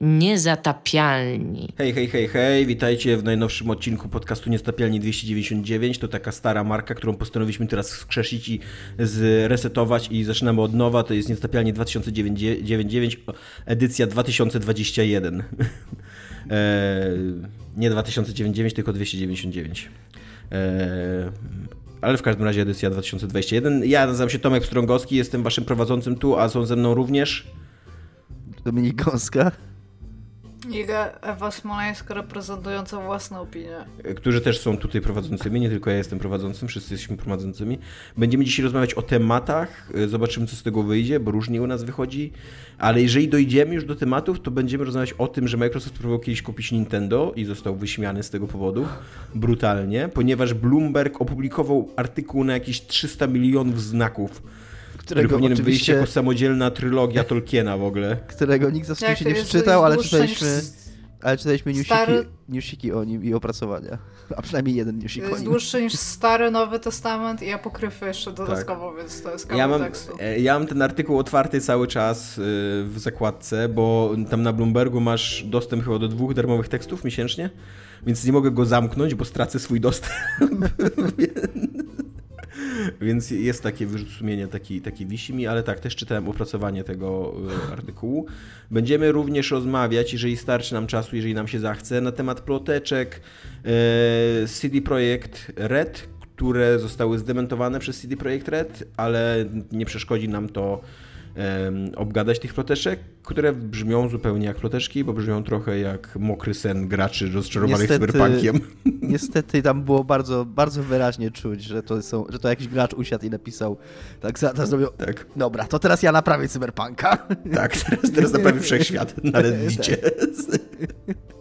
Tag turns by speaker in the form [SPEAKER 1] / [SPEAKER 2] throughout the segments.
[SPEAKER 1] Niezatapialni.
[SPEAKER 2] Hej, hej, hej, hej, witajcie w najnowszym odcinku podcastu Niezatapialni 299. To taka stara marka, którą postanowiliśmy teraz skrzesić i zresetować i zaczynamy od nowa. To jest Niezatapialni 2099, edycja 2021. eee, nie 2099, tylko 299. Eee, ale w każdym razie edycja 2021. Ja nazywam się Tomek Strągowski, jestem waszym prowadzącym tu, a są ze mną również...
[SPEAKER 3] Dominik Gąska.
[SPEAKER 4] Iga Ewa Smoleńska reprezentująca własną opinię.
[SPEAKER 2] Którzy też są tutaj prowadzącymi, nie tylko ja jestem prowadzącym, wszyscy jesteśmy prowadzącymi. Będziemy dzisiaj rozmawiać o tematach, zobaczymy co z tego wyjdzie, bo różnie u nas wychodzi, ale jeżeli dojdziemy już do tematów, to będziemy rozmawiać o tym, że Microsoft próbował kiedyś kupić Nintendo i został wyśmiany z tego powodu brutalnie, ponieważ Bloomberg opublikował artykuł na jakieś 300 milionów znaków który powinien wyjść jako samodzielna trylogia Tolkiena w ogóle.
[SPEAKER 3] Którego nikt za się nie przeczytał, ale czytaliśmy, ale czytaliśmy newsiki, stary... newsiki o nim i opracowania. A przynajmniej jeden newsik o nim.
[SPEAKER 4] Jest dłuższy niż Stary Nowy Testament i apokryfy jeszcze dodatkowo, tak. więc to jest kawał
[SPEAKER 2] ja mam,
[SPEAKER 4] tekstu.
[SPEAKER 2] E, ja mam ten artykuł otwarty cały czas y, w zakładce, bo tam na Bloombergu masz dostęp chyba do dwóch darmowych tekstów miesięcznie, więc nie mogę go zamknąć, bo stracę swój dostęp. Więc jest takie wyrzut sumienia, taki, taki wisi mi, ale tak, też czytałem opracowanie tego e, artykułu. Będziemy również rozmawiać, jeżeli starczy nam czasu, jeżeli nam się zachce, na temat ploteczek e, CD Projekt Red, które zostały zdementowane przez CD Projekt Red, ale nie przeszkodzi nam to obgadać tych ploteczek, które brzmią zupełnie jak ploteczki, bo brzmią trochę jak mokry sen graczy rozczarowanych cyberpunkiem.
[SPEAKER 3] Niestety tam było bardzo, bardzo wyraźnie czuć, że to, są, że to jakiś gracz usiadł i napisał tak, teraz zrobił, tak. dobra, to teraz ja naprawię cyberpunka.
[SPEAKER 2] Tak, teraz, teraz naprawię wszechświat na Reddicie.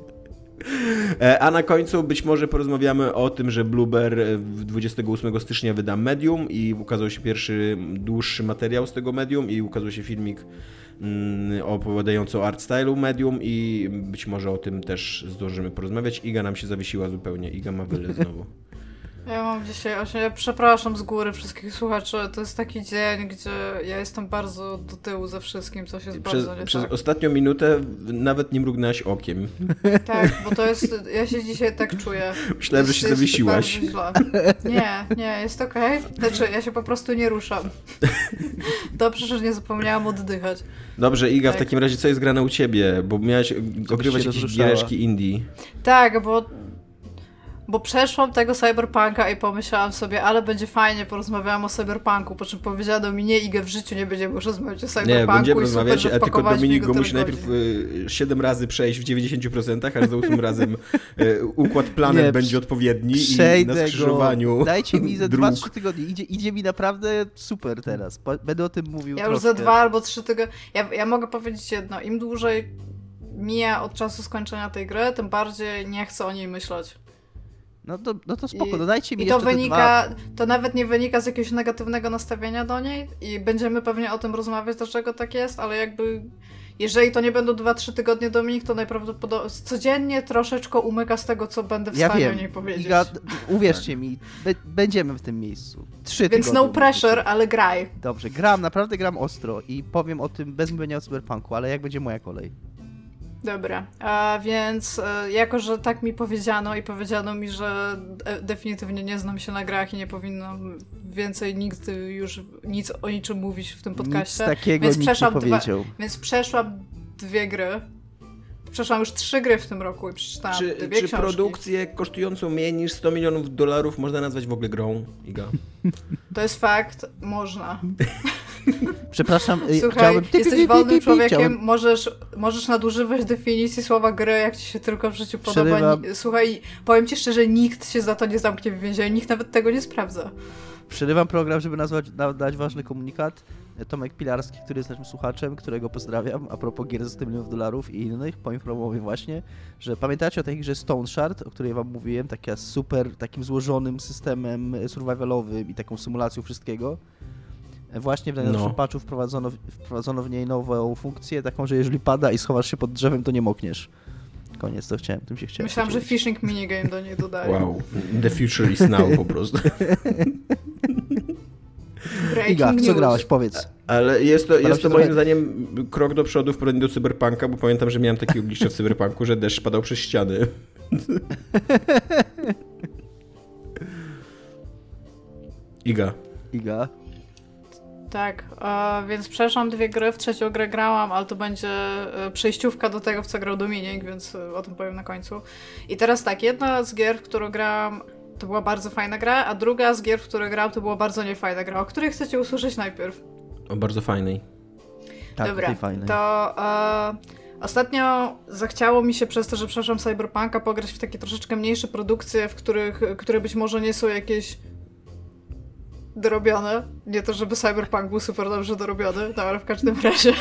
[SPEAKER 2] E, a na końcu być może porozmawiamy o tym, że Blueber 28 stycznia wyda Medium i ukazał się pierwszy dłuższy materiał z tego Medium i ukazał się filmik mm, opowiadający o art stylu Medium i być może o tym też zdążymy porozmawiać. Iga nam się zawiesiła zupełnie. Iga ma wyle znowu.
[SPEAKER 4] Ja mam dzisiaj ja przepraszam z góry wszystkich słuchaczy, to jest taki dzień, gdzie ja jestem bardzo do tyłu ze wszystkim, co się
[SPEAKER 2] przez,
[SPEAKER 4] bardzo nie
[SPEAKER 2] Przez
[SPEAKER 4] tak.
[SPEAKER 2] ostatnią minutę nawet nie mrugnęłaś okiem.
[SPEAKER 4] Tak, bo to jest, ja się dzisiaj tak czuję.
[SPEAKER 2] Myślałem, że się zawiesiłaś.
[SPEAKER 4] Nie, nie, jest okej. Okay. Znaczy, ja się po prostu nie ruszam. Dobrze, że nie zapomniałam oddychać.
[SPEAKER 2] Dobrze, Iga, tak. w takim razie co jest grane u ciebie? Bo miałaś ogrywać jakieś giereczki indie.
[SPEAKER 4] Tak, bo bo przeszłam tego cyberpunka i pomyślałam sobie, ale będzie fajnie, porozmawiałam o cyberpunku, po czym powiedziano mi, nie Igę, w życiu nie będziemy już rozmawiać o cyberpunku.
[SPEAKER 2] Nie, będziemy rozmawiać, a tylko Dominik go musi najpierw y, 7 razy przejść w 90%, a za 8 razem y, układ planet nie, będzie odpowiedni i na skrzyżowaniu
[SPEAKER 3] go. Dajcie mi ze 2-3 tygodnie, idzie, idzie mi naprawdę super teraz, będę o tym mówił
[SPEAKER 4] Ja
[SPEAKER 3] troszkę.
[SPEAKER 4] już za 2 albo 3 tygodnie, ja, ja mogę powiedzieć jedno, im dłużej mija od czasu skończenia tej gry, tym bardziej nie chcę o niej myśleć.
[SPEAKER 3] No to, no to spoko, I, dodajcie mi
[SPEAKER 4] I to wynika, dwa... to nawet nie wynika z jakiegoś negatywnego nastawienia do niej i będziemy pewnie o tym rozmawiać, dlaczego tak jest, ale jakby jeżeli to nie będą 2-3 tygodnie Dominik, to najprawdopodobniej codziennie troszeczkę umyka z tego, co będę w ja stanie wiem. o niej powiedzieć. Ja,
[SPEAKER 3] uwierzcie mi, będziemy w tym miejscu. Trzy
[SPEAKER 4] Więc no pressure, ale graj.
[SPEAKER 3] Dobrze, gram, naprawdę gram ostro i powiem o tym bez mówienia o cyberpunku, ale jak będzie moja kolej?
[SPEAKER 4] Dobra, a więc e, jako, że tak mi powiedziano i powiedziano mi, że definitywnie nie znam się na grach i nie powinno więcej nikt już nic o niczym mówić w tym podcaście.
[SPEAKER 3] Nic takiego więc nikt nie powiedział.
[SPEAKER 4] Dwa, więc przeszłam dwie gry. Przeszłam już trzy gry w tym roku i przeczytałam
[SPEAKER 2] czy,
[SPEAKER 4] dwie
[SPEAKER 2] Czy
[SPEAKER 4] książki.
[SPEAKER 2] produkcję kosztującą mniej niż 100 milionów dolarów można nazwać w ogóle grą, Iga?
[SPEAKER 4] To jest fakt, można.
[SPEAKER 3] Przepraszam,
[SPEAKER 4] y, Słuchaj, chciałbym... jesteś wolnym człowiekiem, możesz, możesz nadużywać definicji słowa gry, jak ci się tylko w życiu podoba. Przerywam. Słuchaj, powiem ci szczerze, nikt się za to nie zamknie w więzieniu, nikt nawet tego nie sprawdza.
[SPEAKER 3] Przerywam program, żeby nazwać, dać ważny komunikat. Tomek Pilarski, który jest naszym słuchaczem, którego pozdrawiam, a propos gier za 100 milionów dolarów i innych, poinformował mnie właśnie, że pamiętacie o tej grze Stone Shard, o której wam mówiłem, taka super, takim złożonym systemem survivalowym i taką symulacją wszystkiego? Właśnie w najnowszym no. patchu wprowadzono, wprowadzono w niej nową funkcję, taką, że jeżeli pada i schowasz się pod drzewem, to nie mokniesz. Koniec, to chciałem, tym się chciałem.
[SPEAKER 4] Myślałam, że fishing minigame do niej dodaje.
[SPEAKER 2] Wow, the future is now po prostu.
[SPEAKER 3] Iga, co
[SPEAKER 4] news.
[SPEAKER 3] grałaś? Powiedz.
[SPEAKER 2] Ale jest to, jest to moim
[SPEAKER 3] trochę-
[SPEAKER 2] zdaniem krok do przodu w porównaniu do Cyberpunka, bo pamiętam, że miałem takie oblicze w Cyberpunku, że deszcz padał przez ściany. Iga.
[SPEAKER 3] Iga.
[SPEAKER 4] Tak, e, więc przeszłam dwie gry, w trzecią grę grałam, ale to będzie e, przejściówka do tego, w co grał Dominik, więc e, o tym powiem na końcu. I teraz tak, jedna z gier, w którą grałam, to była bardzo fajna gra, a druga z gier, w które grałam, to była bardzo niefajna gra. O której chcecie usłyszeć najpierw?
[SPEAKER 2] O bardzo fajnej.
[SPEAKER 3] Tak,
[SPEAKER 4] Dobra,
[SPEAKER 3] tej fajnej.
[SPEAKER 4] to e, ostatnio zachciało mi się przez to, że przeszłam Cyberpunka pograć w takie troszeczkę mniejsze produkcje, w których, które być może nie są jakieś dorobione. Nie to, żeby Cyberpunk był super dobrze dorobiony, no ale w każdym razie.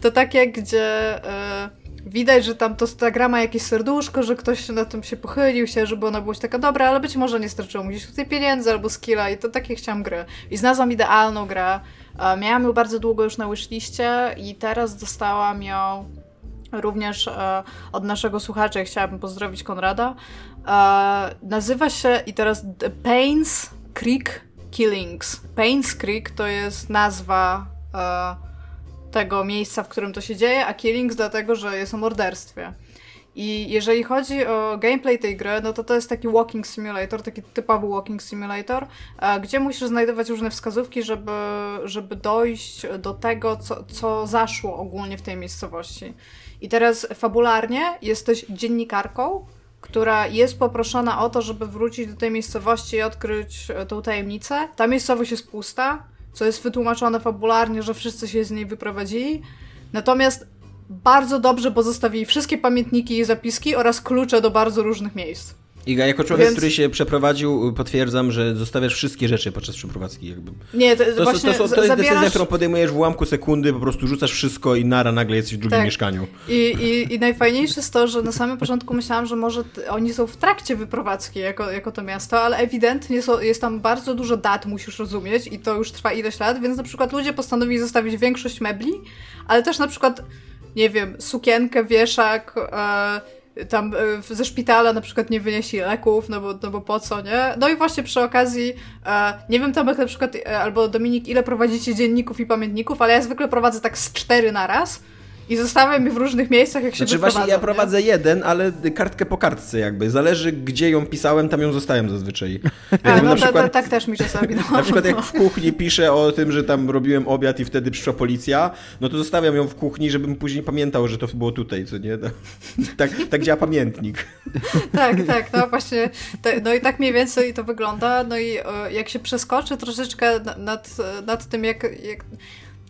[SPEAKER 4] To takie, gdzie e, widać, że tam to, ta gra ma jakieś serduszko, że ktoś na tym się pochylił się, żeby ona była taka dobra, ale być może nie starczyło mu gdzieś tutaj pieniędzy albo skilla i to takie chciałam gry. I znalazłam idealną grę. E, Miałam ją bardzo długo już na wishliście i teraz dostałam ją również e, od naszego słuchacza i chciałabym pozdrowić Konrada. E, nazywa się i teraz The Pains Creek Killings. Pains Creek to jest nazwa e, tego miejsca, w którym to się dzieje, a Killings dlatego, że jest o morderstwie. I jeżeli chodzi o gameplay tej gry, no to to jest taki walking simulator, taki typowy walking simulator, e, gdzie musisz znajdować różne wskazówki, żeby, żeby dojść do tego, co, co zaszło ogólnie w tej miejscowości. I teraz fabularnie jesteś dziennikarką, która jest poproszona o to, żeby wrócić do tej miejscowości i odkryć e, tą tajemnicę. Ta miejscowość jest pusta, co jest wytłumaczone fabularnie, że wszyscy się z niej wyprowadzili. Natomiast bardzo dobrze pozostawili wszystkie pamiętniki i zapiski oraz klucze do bardzo różnych miejsc.
[SPEAKER 2] Iga, jako człowiek,
[SPEAKER 4] Więc-
[SPEAKER 2] który się przeprowadził, potwierdzam, że zostawiasz wszystkie rzeczy podczas przeprowadzki. Jakby.
[SPEAKER 4] Nie, to,
[SPEAKER 2] To, to,
[SPEAKER 4] właśnie
[SPEAKER 2] to, to
[SPEAKER 4] za-
[SPEAKER 2] jest decyzja,
[SPEAKER 4] zabierasz...
[SPEAKER 2] którą podejmujesz w ułamku sekundy, po prostu rzucasz wszystko i nara, nagle jesteś w drugim
[SPEAKER 4] Tak.
[SPEAKER 2] mieszkaniu.
[SPEAKER 4] I, i, I najfajniejsze jest to, że na samym początku myślałam, że może oni są w trakcie wyprowadzki jako, jako to miasto, ale ewidentnie są, jest tam bardzo dużo dat, musisz rozumieć, i to już trwa ileś lat, więc na przykład ludzie postanowili zostawić większość mebli, ale też na przykład, nie wiem, sukienkę, wieszak, e, tam e, ze szpitala na przykład nie wynieśli leków, no bo, no bo po co, nie? No i właśnie przy okazji, e, nie wiem Tomek na przykład, e, albo Dominik, ile prowadzicie dzienników i pamiętników, ale ja zwykle prowadzę tak z cztery na raz. I zostawiam je w różnych miejscach, jak się
[SPEAKER 2] Znaczy właśnie ja
[SPEAKER 4] nie?
[SPEAKER 2] prowadzę jeden, ale kartkę po kartce jakby. Zależy gdzie ją pisałem, tam ją zostałem zazwyczaj.
[SPEAKER 4] A, no
[SPEAKER 2] na,
[SPEAKER 4] to,
[SPEAKER 2] przykład,
[SPEAKER 4] to, tak też mi czasami. No.
[SPEAKER 2] na przykład jak w kuchni piszę o tym, że tam robiłem obiad i wtedy przyszła policja, no to zostawiam ją w kuchni, żebym później pamiętał, że to było tutaj, co nie? Tak, tak działa pamiętnik.
[SPEAKER 4] tak, tak, no właśnie. No i tak mniej więcej to wygląda. No i e, jak się przeskoczy troszeczkę na- nad, nad tym, jak, jak,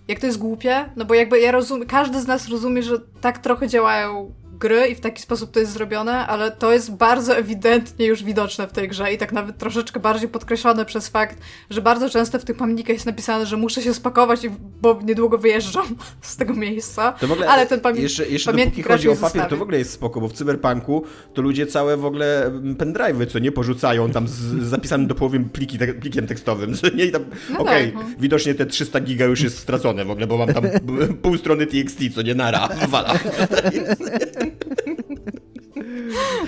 [SPEAKER 4] jak to jest głupie, no bo jakby ja rozumiem, każdy z nas rozumie, że tak trochę działają gry i w taki sposób to jest zrobione, ale to jest bardzo ewidentnie już widoczne w tej grze i tak nawet troszeczkę bardziej podkreślone przez fakt, że bardzo często w tych pamiętnikach jest napisane, że muszę się spakować, bo niedługo wyjeżdżam z tego miejsca.
[SPEAKER 2] To w ogóle,
[SPEAKER 4] ale ten pamię-
[SPEAKER 2] jeszcze, jeszcze
[SPEAKER 4] pamiętnik
[SPEAKER 2] chodzi o papier, to w ogóle jest spoko, bo w Cyberpunku to ludzie całe w ogóle mm, pendrive'y, co nie, porzucają tam z, zapisanym do połowy pliki, te, plikiem tekstowym, co nie, i tam,
[SPEAKER 4] No
[SPEAKER 2] okej,
[SPEAKER 4] tak, no.
[SPEAKER 2] widocznie te 300 giga już jest stracone w ogóle, bo mam tam pół strony TXT, co nie, nara, wala.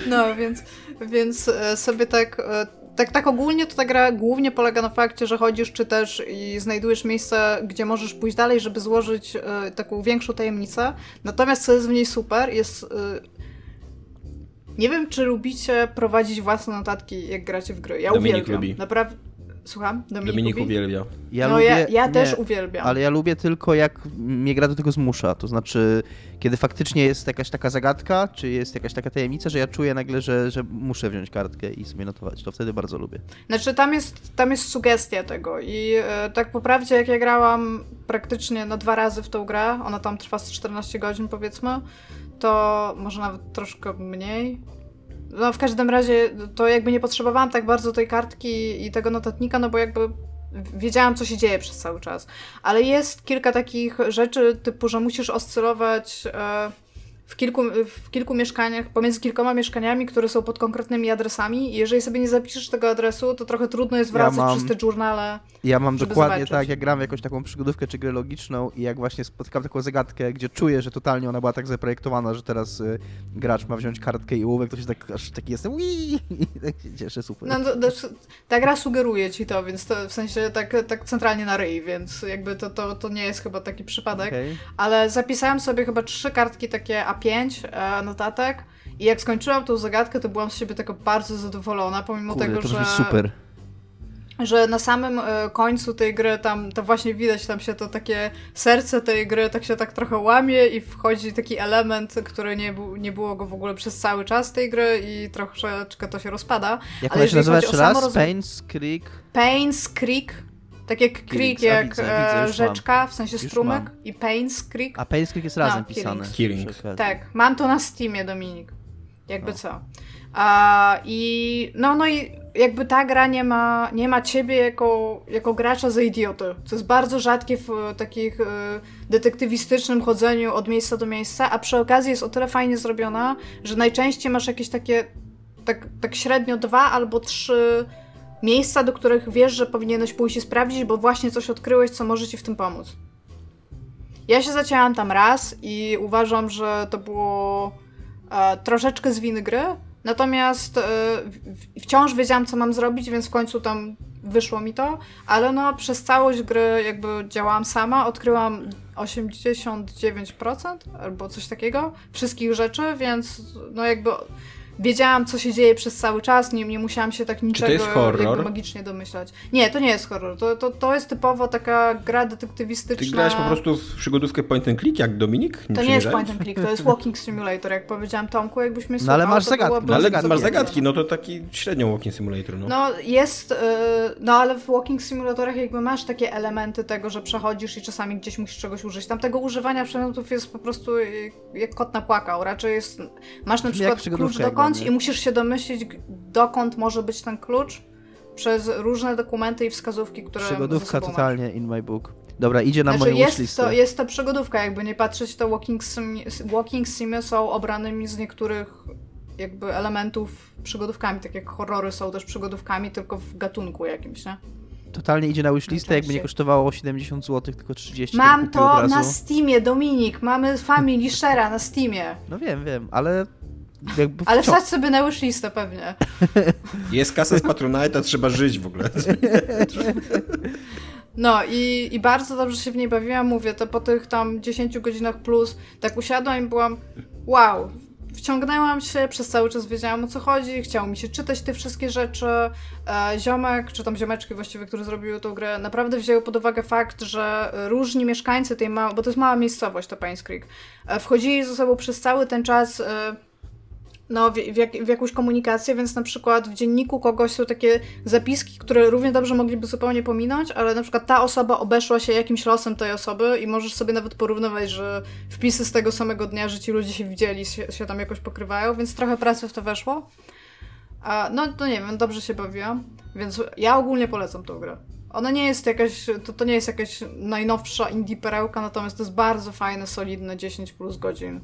[SPEAKER 4] No, więc, więc e, sobie tak, e, tak, tak ogólnie to ta gra głównie polega na fakcie, że chodzisz czy też i znajdujesz miejsca, gdzie możesz pójść dalej, żeby złożyć e, taką większą tajemnicę. Natomiast co jest w niej super, jest... Nie wiem, czy lubicie prowadzić własne notatki, jak gracie w gry. Ja
[SPEAKER 2] Dominik
[SPEAKER 4] uwielbiam.
[SPEAKER 2] lubi.
[SPEAKER 4] Naprawdę... Słucham? Dominik,
[SPEAKER 2] Dominik uwielbia.
[SPEAKER 3] Ja
[SPEAKER 4] no
[SPEAKER 3] lubię,
[SPEAKER 4] ja, ja
[SPEAKER 3] nie,
[SPEAKER 4] też uwielbiam.
[SPEAKER 3] Ale ja lubię tylko jak mnie gra do tego zmusza. To znaczy, kiedy faktycznie jest jakaś taka zagadka, czy jest jakaś taka tajemnica, że ja czuję nagle, że, że muszę wziąć kartkę i sobie notować. To wtedy bardzo lubię.
[SPEAKER 4] Znaczy tam jest, tam jest sugestia tego i e, tak po prawdzie jak ja grałam praktycznie na dwa razy w tą grę, ona tam trwa z 14 godzin powiedzmy, to może nawet troszkę mniej. No w każdym razie to jakby nie potrzebowałam tak bardzo tej kartki i tego notatnika, no bo jakby wiedziałam co się dzieje przez cały czas. Ale jest kilka takich rzeczy typu, że musisz oscylować e, w kilku, w kilku mieszkaniach, pomiędzy kilkoma mieszkaniami, które są pod konkretnymi adresami. I jeżeli sobie nie zapiszesz tego adresu, to trochę trudno jest
[SPEAKER 3] Ja
[SPEAKER 4] wracać
[SPEAKER 3] mam-
[SPEAKER 4] przez te journale.
[SPEAKER 3] Ja mam dokładnie
[SPEAKER 4] zobaczyć.
[SPEAKER 3] tak, jak gram w jakąś taką przygodówkę czy grę logiczną i jak właśnie spotykam taką zagadkę, gdzie czuję, że totalnie ona była tak zaprojektowana, że teraz y, gracz ma wziąć kartkę i ołówek, to się tak, aż taki jestem, i tak się cieszę, super.
[SPEAKER 4] No, to, to, ta gra sugeruje ci to, więc to w sensie tak, tak centralnie na ryj, więc jakby to, to, to nie jest chyba taki przypadek.
[SPEAKER 3] Okej.
[SPEAKER 4] Ale zapisałam sobie chyba trzy kartki takie A5 e, notatek i jak skończyłam tą zagadkę, to byłam z siebie taka bardzo zadowolona, pomimo
[SPEAKER 3] Kurde,
[SPEAKER 4] tego,
[SPEAKER 3] to
[SPEAKER 4] że,
[SPEAKER 3] super.
[SPEAKER 4] że na samym e, końcu tej gry tam to właśnie widać, tam się to takie serce tej gry tak się tak trochę łamie i wchodzi taki element, który nie, bu- nie było go w ogóle przez cały czas tej gry i troszeczkę to się rozpada.
[SPEAKER 3] Jak
[SPEAKER 4] Ale
[SPEAKER 3] się nazywa jeszcze raz?
[SPEAKER 4] roz-
[SPEAKER 3] Pain's Creek?
[SPEAKER 4] Pains Creek, tak jak creek,
[SPEAKER 3] a
[SPEAKER 4] jak
[SPEAKER 3] widzę,
[SPEAKER 4] e,
[SPEAKER 3] widzę,
[SPEAKER 4] rzeczka, w sensie strumek
[SPEAKER 3] mam.
[SPEAKER 4] i Pains Creek.
[SPEAKER 3] A Pain's Creek jest razem
[SPEAKER 4] No,
[SPEAKER 3] pisane.
[SPEAKER 4] Killings.
[SPEAKER 2] Killings.
[SPEAKER 3] przy okazji.
[SPEAKER 4] Tak, mam to na Steamie, Dominik. Jakby
[SPEAKER 3] No.
[SPEAKER 4] co. A, I no, no i jakby ta gra nie ma, nie ma ciebie jako, jako gracza za idioty, co jest bardzo rzadkie w e, takich e, detektywistycznym chodzeniu od miejsca do miejsca, a przy okazji jest o tyle fajnie zrobiona, że najczęściej masz jakieś takie tak, tak średnio dwa albo trzy miejsca, do których wiesz, że powinieneś pójść i sprawdzić, bo właśnie coś odkryłeś, co może ci w tym pomóc. Ja się zacięłam tam raz i uważam, że to było e, troszeczkę z winy gry, natomiast e, wciąż wiedziałam, co mam zrobić, więc w końcu tam wyszło mi to, ale no przez całość gry jakby działałam sama, odkryłam 89% albo coś takiego wszystkich rzeczy, więc no jakby wiedziałam, co się dzieje przez cały czas, nie, nie musiałam się tak niczego
[SPEAKER 2] jest horror?
[SPEAKER 4] jakby magicznie domyślać. Nie, to nie jest horror, to, to, to jest typowo taka gra detektywistyczna.
[SPEAKER 2] Ty grałeś po prostu w przygodówkę point and click, jak Dominik?
[SPEAKER 4] To nie jest point and click, to jest walking simulator, jak powiedziałam Tomku, jakbyś mnie
[SPEAKER 3] No ale masz zagadki,
[SPEAKER 2] No ale
[SPEAKER 3] zagadki.
[SPEAKER 2] masz zagadki, no to taki średnio walking simulator, no.
[SPEAKER 4] No jest, y, no ale w walking simulatorach jakby masz takie elementy tego, że przechodzisz i czasami gdzieś musisz czegoś użyć. Tam tego używania przedmiotów jest po prostu y, jak kot napłakał. Raczej jest, masz na przykład klucz
[SPEAKER 3] jakby,
[SPEAKER 4] i musisz się domyślić, dokąd może być ten klucz przez różne dokumenty i wskazówki, które
[SPEAKER 3] Przygodówka
[SPEAKER 4] sobą masz.
[SPEAKER 3] totalnie in my book. Dobra, idzie na
[SPEAKER 4] Znaczy
[SPEAKER 3] moją
[SPEAKER 4] jest to, jest to przygodówka, jakby nie patrzeć, to walking, sim, walking simy są obranymi z niektórych jakby elementów przygodówkami, tak jak horrory są też przygodówkami, tylko w gatunku jakimś, nie?
[SPEAKER 3] Totalnie idzie na wishlistę, jakby nie kosztowało 70 zł, tylko 30
[SPEAKER 4] Mam
[SPEAKER 3] to,
[SPEAKER 4] na Steamie, Dominik, mamy Family Share'a na Steamie.
[SPEAKER 3] No wiem, wiem, ale
[SPEAKER 4] Ale wsadź sobie na wishlistę pewnie.
[SPEAKER 2] Jest kasa z Patronite'a, trzeba żyć w ogóle.
[SPEAKER 4] No i, i bardzo dobrze się w niej bawiłam, mówię, to po tych tam 10 godzinach plus, tak usiadłam i byłam, wow, wciągnęłam się, przez cały czas wiedziałam o co chodzi, chciało mi się czytać te wszystkie rzeczy. E, ziomek, czy tam ziomeczki właściwie, które zrobiły tą grę, naprawdę wzięły pod uwagę fakt, że różni mieszkańcy tej małej, bo to jest mała miejscowość, to Pines Creek, e, wchodzili ze sobą przez cały ten czas e, no, w, w, w jakąś komunikację, więc na przykład w dzienniku kogoś są takie zapiski, które równie dobrze mogliby zupełnie pominąć, ale na przykład ta osoba obeszła się jakimś losem tej osoby i możesz sobie nawet porównywać, że wpisy z tego samego dnia, że ci ludzie się widzieli, się, się tam jakoś pokrywają, więc trochę pracy w to weszło. A, no, to nie wiem, dobrze się bawiłam, więc ja ogólnie polecam tą grę. Ona nie jest jakaś, to, to nie jest jakaś najnowsza indie perełka, natomiast to jest bardzo fajne, solidne 10 plus godzin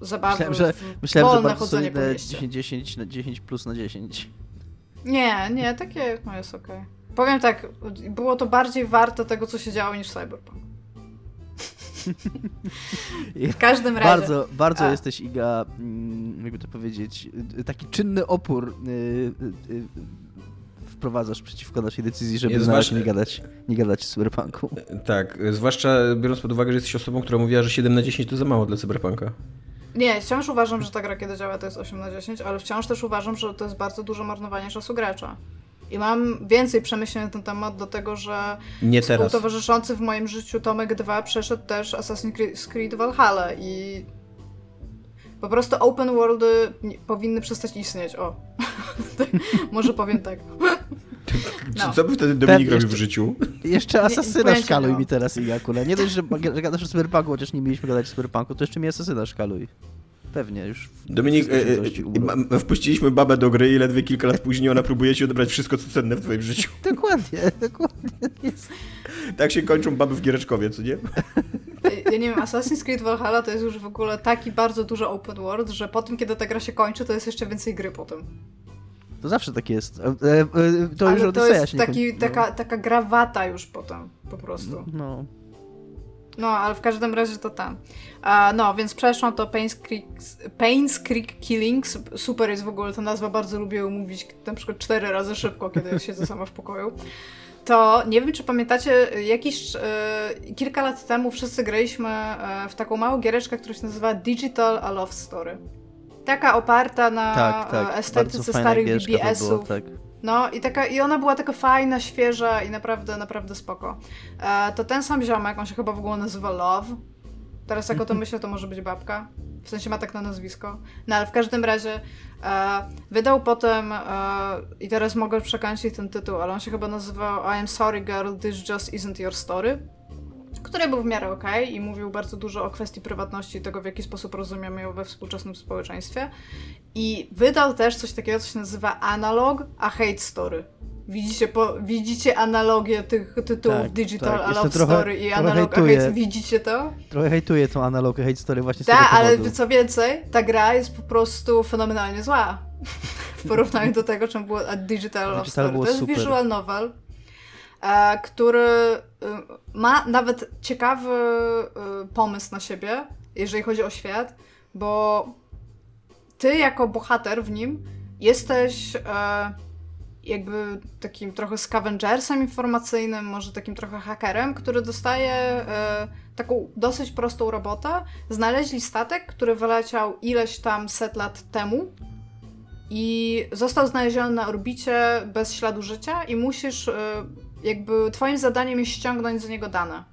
[SPEAKER 4] zabawy.
[SPEAKER 3] Myślałem, że, myślałem, że bardzo solidne
[SPEAKER 4] mieście.
[SPEAKER 3] 10, 10 na 10 plus na 10.
[SPEAKER 4] Nie, nie, takie no jest okej. Powiem tak, było to bardziej warte tego, co się działo niż Cyberpunk. W każdym razie.
[SPEAKER 3] Bardzo, bardzo
[SPEAKER 4] A.
[SPEAKER 3] jesteś, Iga, mm, jakby to powiedzieć, y, taki czynny opór y, y, wprowadzasz przeciwko naszej decyzji, żeby
[SPEAKER 2] wasz-
[SPEAKER 3] nie gadać, nie gadać o Cyberpunku.
[SPEAKER 2] Tak, zwłaszcza biorąc pod uwagę, że jesteś osobą, która mówiła, że 7 na 10 to za mało dla Cyberpunka.
[SPEAKER 4] Nie, wciąż uważam, że ta gra kiedy działa to jest 8 na 10, ale wciąż też uważam, że to jest bardzo duże marnowanie czasu gracza. I mam więcej przemyśleń na ten temat, do tego, że
[SPEAKER 2] Nie teraz.
[SPEAKER 4] współtowarzyszący w moim życiu Tomek 2 przeszedł też Assassin's Creed Valhalla i po prostu open worldy powinny przestać istnieć, o. Może powiem tak.
[SPEAKER 2] Co,
[SPEAKER 4] No.
[SPEAKER 2] co by wtedy Dominik robił w życiu?
[SPEAKER 3] Jeszcze Asasyna
[SPEAKER 4] pojęcia
[SPEAKER 3] szkaluj
[SPEAKER 4] nie mam.
[SPEAKER 3] mi teraz, Iga, kule. Nie dość, że, że gadasz o Cyberpunku, chociaż nie mieliśmy gadać o Cyberpunku, to jeszcze mi Asasyna szkaluj. Pewnie, już.
[SPEAKER 2] Dominik, e, e, wpuściliśmy babę do gry i ledwie kilka lat później ona próbuje ci odebrać wszystko, co cenne w twoim życiu.
[SPEAKER 3] Dokładnie, dokładnie. Jest.
[SPEAKER 2] Tak się kończą baby w Giereczkowie, co nie?
[SPEAKER 4] Ja nie wiem, Assassin's Creed Valhalla to jest już w ogóle taki bardzo duży open world, że po tym, kiedy ta gra się kończy, to jest jeszcze więcej gry potem.
[SPEAKER 3] To zawsze tak jest. E, e, to
[SPEAKER 4] Ale
[SPEAKER 3] już
[SPEAKER 4] to jest taki, taka, taka grawata już potem, po prostu.
[SPEAKER 3] No.
[SPEAKER 4] No, ale w każdym razie to tam. no, więc przeszłam to Pains Creek, Pains Creek Killings. Super jest w ogóle ta nazwa, bardzo lubię mówić na przykład cztery razy szybko, kiedy siedzę sama w pokoju. To nie wiem, czy pamiętacie, jakiś e, kilka lat temu wszyscy graliśmy e, w taką małą giereczkę, która się nazywa Digital A Love Story. Taka oparta na
[SPEAKER 3] tak, tak.
[SPEAKER 4] estetyce starych BBS-ów. Tak. No i, taka, i ona była taka fajna, świeża i naprawdę, naprawdę spoko. E, to ten sam ziomek, on się chyba w ogóle nazywa Love. Teraz jak o to myślę, to może być babka. W sensie ma tak na nazwisko. No ale w każdym razie e, wydał potem, e, i teraz mogę przekręcić ten tytuł, ale on się chyba nazywał I am sorry girl, this just isn't your story który był w miarę ok i mówił bardzo dużo o kwestii prywatności i tego, w jaki sposób rozumiemy ją we współczesnym społeczeństwie. I wydał też coś takiego, co się nazywa Analog a Hate Story. Widzicie, po, widzicie analogię tych tytułów tak, Digital tak. Love trochę, Story i Analog a Hate Widzicie to?
[SPEAKER 3] Trochę hejtuję tą Analog Hate Story właśnie z
[SPEAKER 4] Tak, ale co więcej, ta gra jest po prostu fenomenalnie zła. w porównaniu do tego, czym było Digital Love Story. To jest super. visual novel który y, ma nawet ciekawy y, pomysł na siebie, jeżeli chodzi o świat, bo ty jako bohater w nim jesteś e, jakby takim trochę scavengersem informacyjnym, może takim trochę hakerem, który dostaje e, taką dosyć prostą robotę. Znaleźli statek, który wyleciał ileś tam set lat temu i został znaleziony na orbicie bez śladu życia i musisz jakby twoim zadaniem jest ściągnąć z niego dane.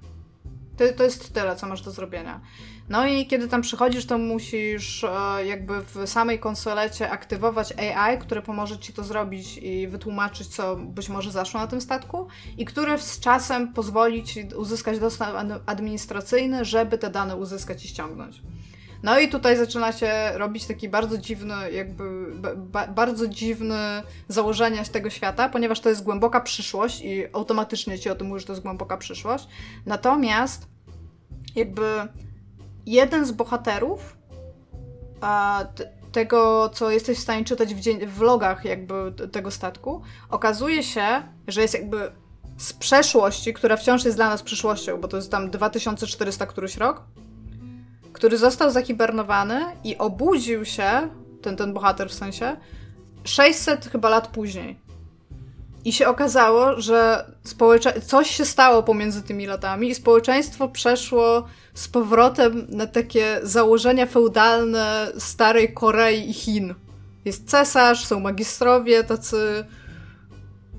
[SPEAKER 4] To, to jest tyle, co masz do zrobienia. No i kiedy tam przychodzisz, to musisz e, jakby w samej konsolecie aktywować AI, które pomoże ci to zrobić i wytłumaczyć, co być może zaszło na tym statku i które z czasem pozwoli ci uzyskać dostęp administracyjny, żeby te dane uzyskać i ściągnąć. No i tutaj zaczyna się robić taki bardzo dziwny, jakby ba bardzo dziwny założenia tego świata, ponieważ to jest głęboka przyszłość i automatycznie ci o tym mówi, że to jest głęboka przyszłość. Natomiast jakby jeden z bohaterów a, tego, co jesteś w stanie czytać w, w vlogach jakby tego statku, okazuje się, że jest jakby z przeszłości, która wciąż jest dla nas przyszłością, bo to jest tam 2400 któryś rok, który został zahibernowany i obudził się, ten, ten bohater w sensie, 600 chyba lat później. I się okazało, że społecze... coś się stało pomiędzy tymi latami i społeczeństwo przeszło z powrotem na takie założenia feudalne starej Korei i Chin. Jest cesarz, są magistrowie tacy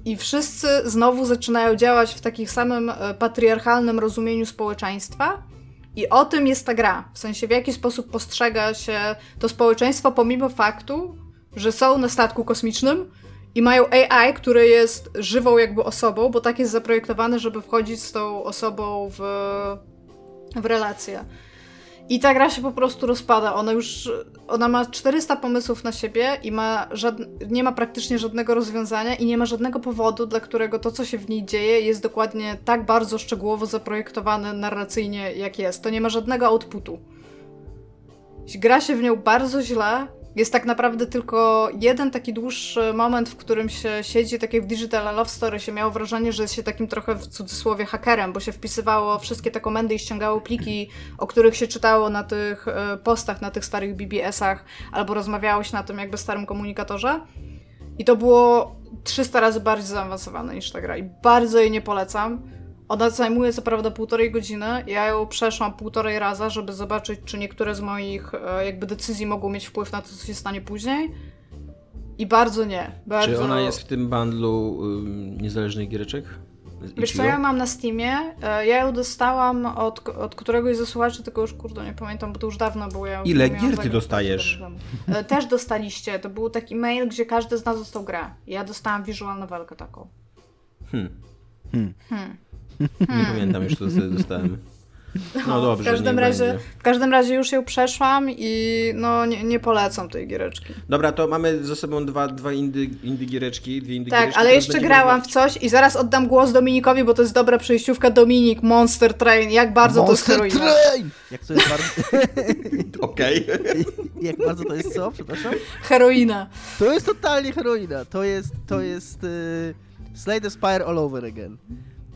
[SPEAKER 4] i wszyscy znowu zaczynają działać w takim samym e, patriarchalnym rozumieniu społeczeństwa i o tym jest ta gra. W sensie, w jaki sposób postrzega się to społeczeństwo, pomimo faktu, że są na statku kosmicznym i mają AI, które jest żywą jakby osobą, bo tak jest zaprojektowane, żeby wchodzić z tą osobą w, w relację. I ta gra się po prostu rozpada. Ona już, ona ma 400 pomysłów na siebie i ma żadne, nie ma praktycznie żadnego rozwiązania i nie ma żadnego powodu, dla którego to, co się w niej dzieje, jest dokładnie tak bardzo szczegółowo zaprojektowane narracyjnie, jak jest. To nie ma żadnego outputu. Gra się w nią bardzo źle, jest tak naprawdę tylko jeden taki dłuższy moment, w którym się siedzi, tak w Digital Love Story, się miało wrażenie, że jest się takim trochę w cudzysłowie hakerem, bo się wpisywało wszystkie te komendy i ściągało pliki, o których się czytało na tych e, postach, na tych starych BBS-ach, albo rozmawiało się na tym jakby starym komunikatorze. I to było 300 razy bardziej zaawansowane niż ta gra i bardzo jej nie polecam. Ona zajmuje co prawda półtorej godziny. Ja ją przeszłam półtorej raza, żeby zobaczyć, czy niektóre z moich e, jakby decyzji mogą mieć wpływ na to, co się stanie później. I bardzo nie. Bardzo...
[SPEAKER 2] Czy ona jest w tym bundlu um, niezależnych giereczek?
[SPEAKER 4] Wiesz co, ja mam na Steamie. E, ja ją dostałam od, od któregoś ze słuchaczy, tylko już kurde nie pamiętam, bo to już dawno było. Ja
[SPEAKER 2] Ile gier ty dostajesz?
[SPEAKER 4] E, też dostaliście. To był taki mail, gdzie każdy z nas dostał grę. Ja dostałam visual novelkę taką.
[SPEAKER 2] Hmm. Hmm. hmm. Nie pamiętam już, co dostałem. No dobrze,
[SPEAKER 4] w każdym razie,
[SPEAKER 2] będzie.
[SPEAKER 4] w każdym razie już ją przeszłam i no nie, nie polecam tej giereczki.
[SPEAKER 2] Dobra, to mamy ze sobą dwa, dwa indy, indy giereczki, dwie indy
[SPEAKER 4] Tak,
[SPEAKER 2] giereczki,
[SPEAKER 4] ale jeszcze grałam w coś i zaraz oddam głos Dominikowi, bo to jest dobra przejściówka. Dominik, Monster Train, jak bardzo
[SPEAKER 3] Monster
[SPEAKER 4] to jest heroina.
[SPEAKER 3] Train! Jak to jest bardzo...
[SPEAKER 2] Okej.
[SPEAKER 3] Jak bardzo to jest co? Przepraszam?
[SPEAKER 4] Heroina.
[SPEAKER 3] To jest totalnie heroina. To jest, to jest y, Slay the Spire all over again.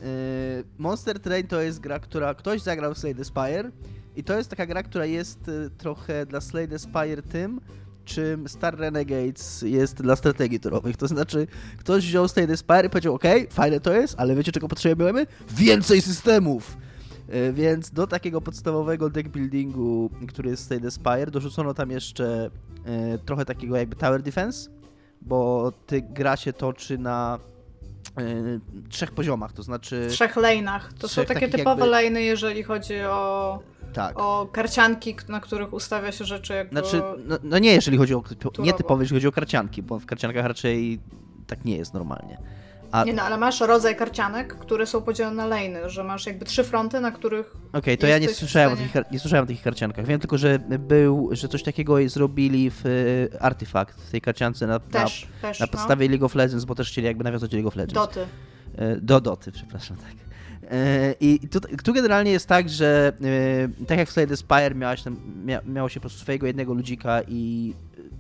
[SPEAKER 3] Y, Monster Train to jest gra, która ktoś zagrał w Slay the Spire i to jest taka gra, która jest y, trochę dla Slay the Spire tym, czym Star Renegades jest dla strategii turowych. To znaczy, ktoś wziął Slay the Spire i powiedział, ok, fajne to jest, ale wiecie czego potrzebujemy? Więcej systemów! Y, Więc do takiego podstawowego deck buildingu, który jest Slay the Spire, dorzucono tam jeszcze trochę takiego jakby tower defense, bo ty gra się toczy na trzech poziomach, to znaczy
[SPEAKER 4] W trzech lane'ach. To
[SPEAKER 3] Trzech
[SPEAKER 4] są takie typowe
[SPEAKER 3] jakby-
[SPEAKER 4] lane'y, jeżeli chodzi o,
[SPEAKER 3] tak.
[SPEAKER 4] o karcianki, na których ustawia się rzeczy jakby...
[SPEAKER 3] Znaczy, no, no nie jeżeli chodzi o
[SPEAKER 4] Turowo.
[SPEAKER 3] typowo, jeżeli chodzi o karcianki, bo w karciankach raczej tak nie jest normalnie. A
[SPEAKER 4] Nie no, ale masz rodzaj karcianek, które są podzielone na lane'y, że masz jakby trzy fronty, na których...
[SPEAKER 3] Okej, to ja nie słyszałem, o
[SPEAKER 4] stanie-
[SPEAKER 3] kar- nie słyszałem o takich karciankach. Wiem tylko, że był, że coś takiego zrobili w y, Artifact, w tej karciance na, na,
[SPEAKER 4] Też, też,
[SPEAKER 3] na
[SPEAKER 4] no.
[SPEAKER 3] podstawie League of Legends, bo też chcieli jakby nawiązać do League of Legends.
[SPEAKER 4] Doty.
[SPEAKER 3] E, Do Doty, przepraszam, tak. E, I tu, tu generalnie jest tak, że tak jak w Slay the Spire miałaś tam, mia, miało się po prostu swojego jednego ludzika i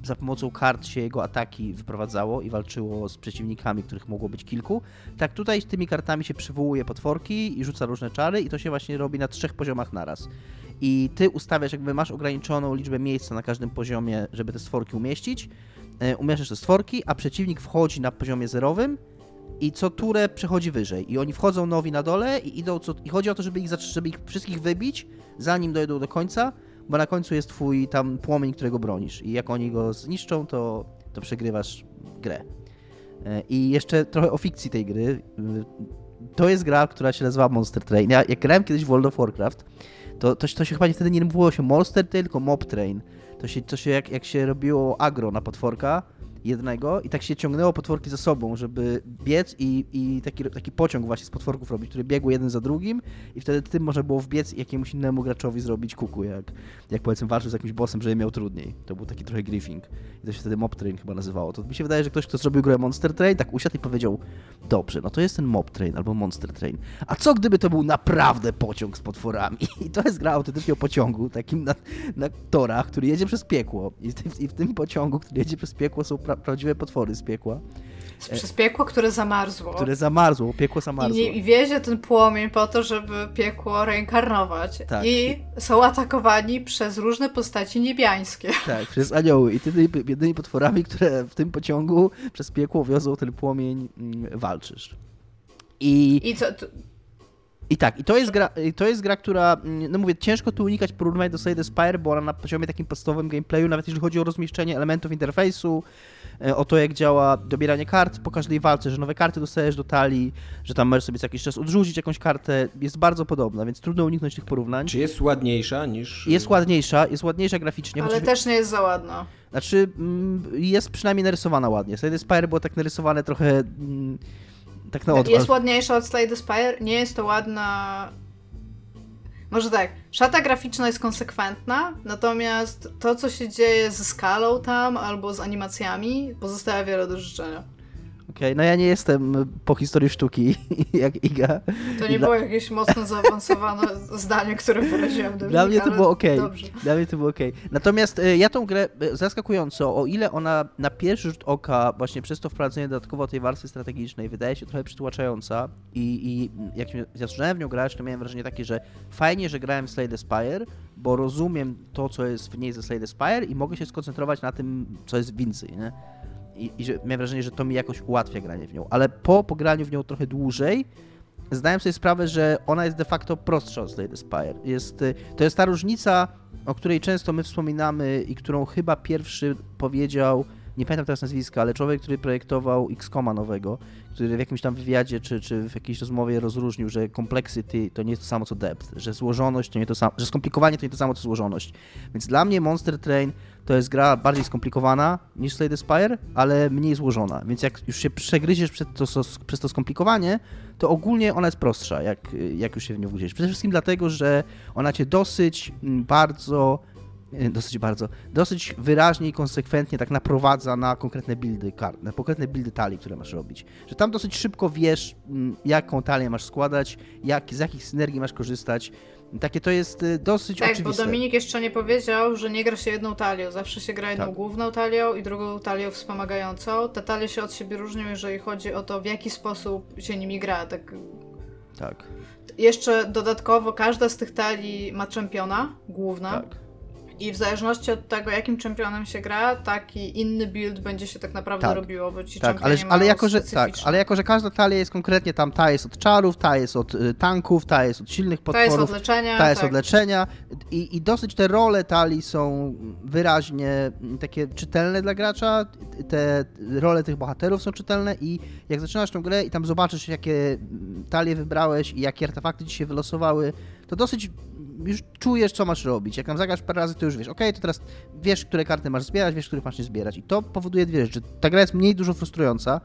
[SPEAKER 3] za pomocą kart się jego ataki wyprowadzało i walczyło z przeciwnikami, których mogło być kilku, tak tutaj z tymi kartami się przywołuje potworki i rzuca różne czary i to się właśnie robi na trzech poziomach naraz. I ty ustawiasz, jakby masz ograniczoną liczbę miejsca na każdym poziomie, żeby te stworki umieścić, e, umieszczasz te stworki, a przeciwnik wchodzi na poziomie zerowym i co turę przechodzi wyżej. I oni wchodzą nowi na dole i idą co... I chodzi o to, żeby ich, żeby ich wszystkich wybić, zanim dojdą do końca, bo na końcu jest twój tam płomień, którego bronisz. I jak oni go zniszczą, to, to przegrywasz grę. E, I jeszcze trochę o fikcji tej gry. Y, To jest gra, która się nazywa Monster Train. Ja jak grałem kiedyś w World of Warcraft, to, to, to się chyba wtedy nie mówiło się Monster Train, tylko Mob Train. To się, to się jak, jak się robiło agro na potworka, jednego i tak się ciągnęło potworki ze sobą, żeby biec i, i taki, taki pociąg właśnie z potworków robić, który biegł jeden za drugim i wtedy tym można było wbiec i jakiemuś innemu graczowi zrobić kuku, jak, jak powiedzmy walczył z jakimś bossem, żeby miał trudniej. To był taki trochę griefing. I to się wtedy Mob Train chyba nazywało. To mi się wydaje, że ktoś, kto zrobił grę Monster Train, tak usiadł i powiedział dobrze, no to jest ten Mob Train albo Monster Train. A co gdyby to był naprawdę pociąg z potworami? I to jest gra autentycznie o pociągu, takim na, na torach, który jedzie przez piekło. I w, I w tym pociągu, który jedzie przez piekło, są pra, prawdziwe potwory z piekła,
[SPEAKER 4] Przez piekło, które zamarzło.
[SPEAKER 3] Które zamarzło, piekło
[SPEAKER 4] I,
[SPEAKER 3] zamarzło.
[SPEAKER 4] nie, I wiezie ten płomień po to, żeby piekło reinkarnować.
[SPEAKER 3] Tak.
[SPEAKER 4] I są atakowani przez różne postaci niebiańskie.
[SPEAKER 3] Tak, przez anioły. I tymi jedynymi potworami, które w tym pociągu przez piekło wiozą ten płomień, mm, walczysz. I,
[SPEAKER 4] I co,
[SPEAKER 3] I tak, i to jest gra, i to jest gra, która, mm, no mówię, ciężko tu unikać porównań do Slay the Spire, bo ona na poziomie takim podstawowym gameplayu, nawet jeżeli chodzi o rozmieszczenie elementów interfejsu, e, o to jak działa dobieranie kart po każdej walce, że nowe karty dostajesz do talii, że tam możesz sobie co jakiś czas odrzucić jakąś kartę, jest bardzo podobna, więc trudno uniknąć tych porównań.
[SPEAKER 2] Czy jest ładniejsza niż...
[SPEAKER 3] Jest ładniejsza, jest ładniejsza graficznie,
[SPEAKER 4] ale
[SPEAKER 3] chociaż,
[SPEAKER 4] też nie jest za ładno.
[SPEAKER 3] znaczy mm, jest przynajmniej narysowana ładnie. Slay the Spire było tak narysowane trochę mm, tak na.
[SPEAKER 4] Jest ładniejsza od Slay the Spire, nie jest to ładna... Może tak, szata graficzna jest konsekwentna, natomiast to, co się dzieje ze skalą tam, albo z animacjami, pozostawia wiele do życzenia.
[SPEAKER 3] Okej, no ja nie jestem po historii sztuki jak Iga.
[SPEAKER 4] To nie
[SPEAKER 3] Dla-
[SPEAKER 4] było jakieś mocno zaawansowane zdanie, które wyraziłem.
[SPEAKER 3] Dla
[SPEAKER 4] Dominik,
[SPEAKER 3] mnie to było.
[SPEAKER 4] Dobrze.
[SPEAKER 3] Dla mnie to było okej. Natomiast y, ja tą grę y, zaskakująco, o ile ona na pierwszy rzut oka, właśnie przez to wprowadzenie dodatkowo tej warstwy strategicznej, wydaje się trochę przytłaczająca i, i jak się- zaczynałem w nią grać, to miałem wrażenie takie, że fajnie, że grałem w Slay the Spire, bo rozumiem to, co jest w niej ze Slay the Spire i mogę się skoncentrować na tym, co jest więcej, nie? I, I że miałem wrażenie, że to mi jakoś ułatwia granie w nią. Ale po pograniu w nią trochę dłużej, zdałem sobie sprawę, że ona jest de facto prostsza od Slay the Spire. Jest, y, to jest ta różnica, o której często my wspominamy i którą chyba pierwszy powiedział nie pamiętam teraz nazwiska, ale człowiek, który projektował X-Koma nowego, który w jakimś tam wywiadzie czy, czy w jakiejś rozmowie rozróżnił, że complexity to nie jest to samo co depth, że złożoność to nie to samo, że skomplikowanie to nie to samo co złożoność. Więc dla mnie Monster Train to jest gra bardziej skomplikowana niż Slay the Spire, ale mniej złożona. Więc jak już się przegryziesz przez to, przez to skomplikowanie, to ogólnie ona jest prostsza, jak, jak już się w nią wgryziesz. Przede wszystkim dlatego, że ona cię dosyć mm, bardzo dosyć bardzo, dosyć wyraźnie i konsekwentnie tak naprowadza na konkretne buildy kart, na konkretne buildy talii, które masz robić. Że tam dosyć szybko wiesz, mm, jaką talię masz składać, jak, z jakich synergii masz korzystać. Takie to jest y, dosyć
[SPEAKER 4] tak,
[SPEAKER 3] oczywiste.
[SPEAKER 4] Tak, bo Dominik jeszcze nie powiedział, że nie gra się jedną talią. Zawsze się gra jedną tak. główną talią i drugą talią wspomagającą. Te talie się od siebie różnią, jeżeli chodzi o to, w jaki sposób się nimi gra. Tak.
[SPEAKER 3] tak.
[SPEAKER 4] Jeszcze dodatkowo każda z tych talii ma czempiona, główna. Tak. I w zależności od tego, jakim czempionem się gra, taki inny build będzie się tak naprawdę tak. robiło, bo ci tak, ale, ale jako, że, tak,
[SPEAKER 3] ale jako, że każda talia jest konkretnie tam, ta jest od czarów, ta jest od y, tanków, ta jest od silnych potworów,
[SPEAKER 4] ta jest od leczenia,
[SPEAKER 3] ta jest tak. od leczenia i, i dosyć te role talii są wyraźnie takie czytelne dla gracza, te role tych bohaterów są czytelne i jak zaczynasz tę grę i tam zobaczysz, jakie talie wybrałeś i jakie artefakty ci się wylosowały, to dosyć już czujesz, co masz robić. Jak tam zagrasz parę razy, to już wiesz, ok, to teraz wiesz, które karty masz zbierać, wiesz, których masz nie zbierać. I to powoduje dwie rzeczy. Ta gra jest mniej dużo frustrująca,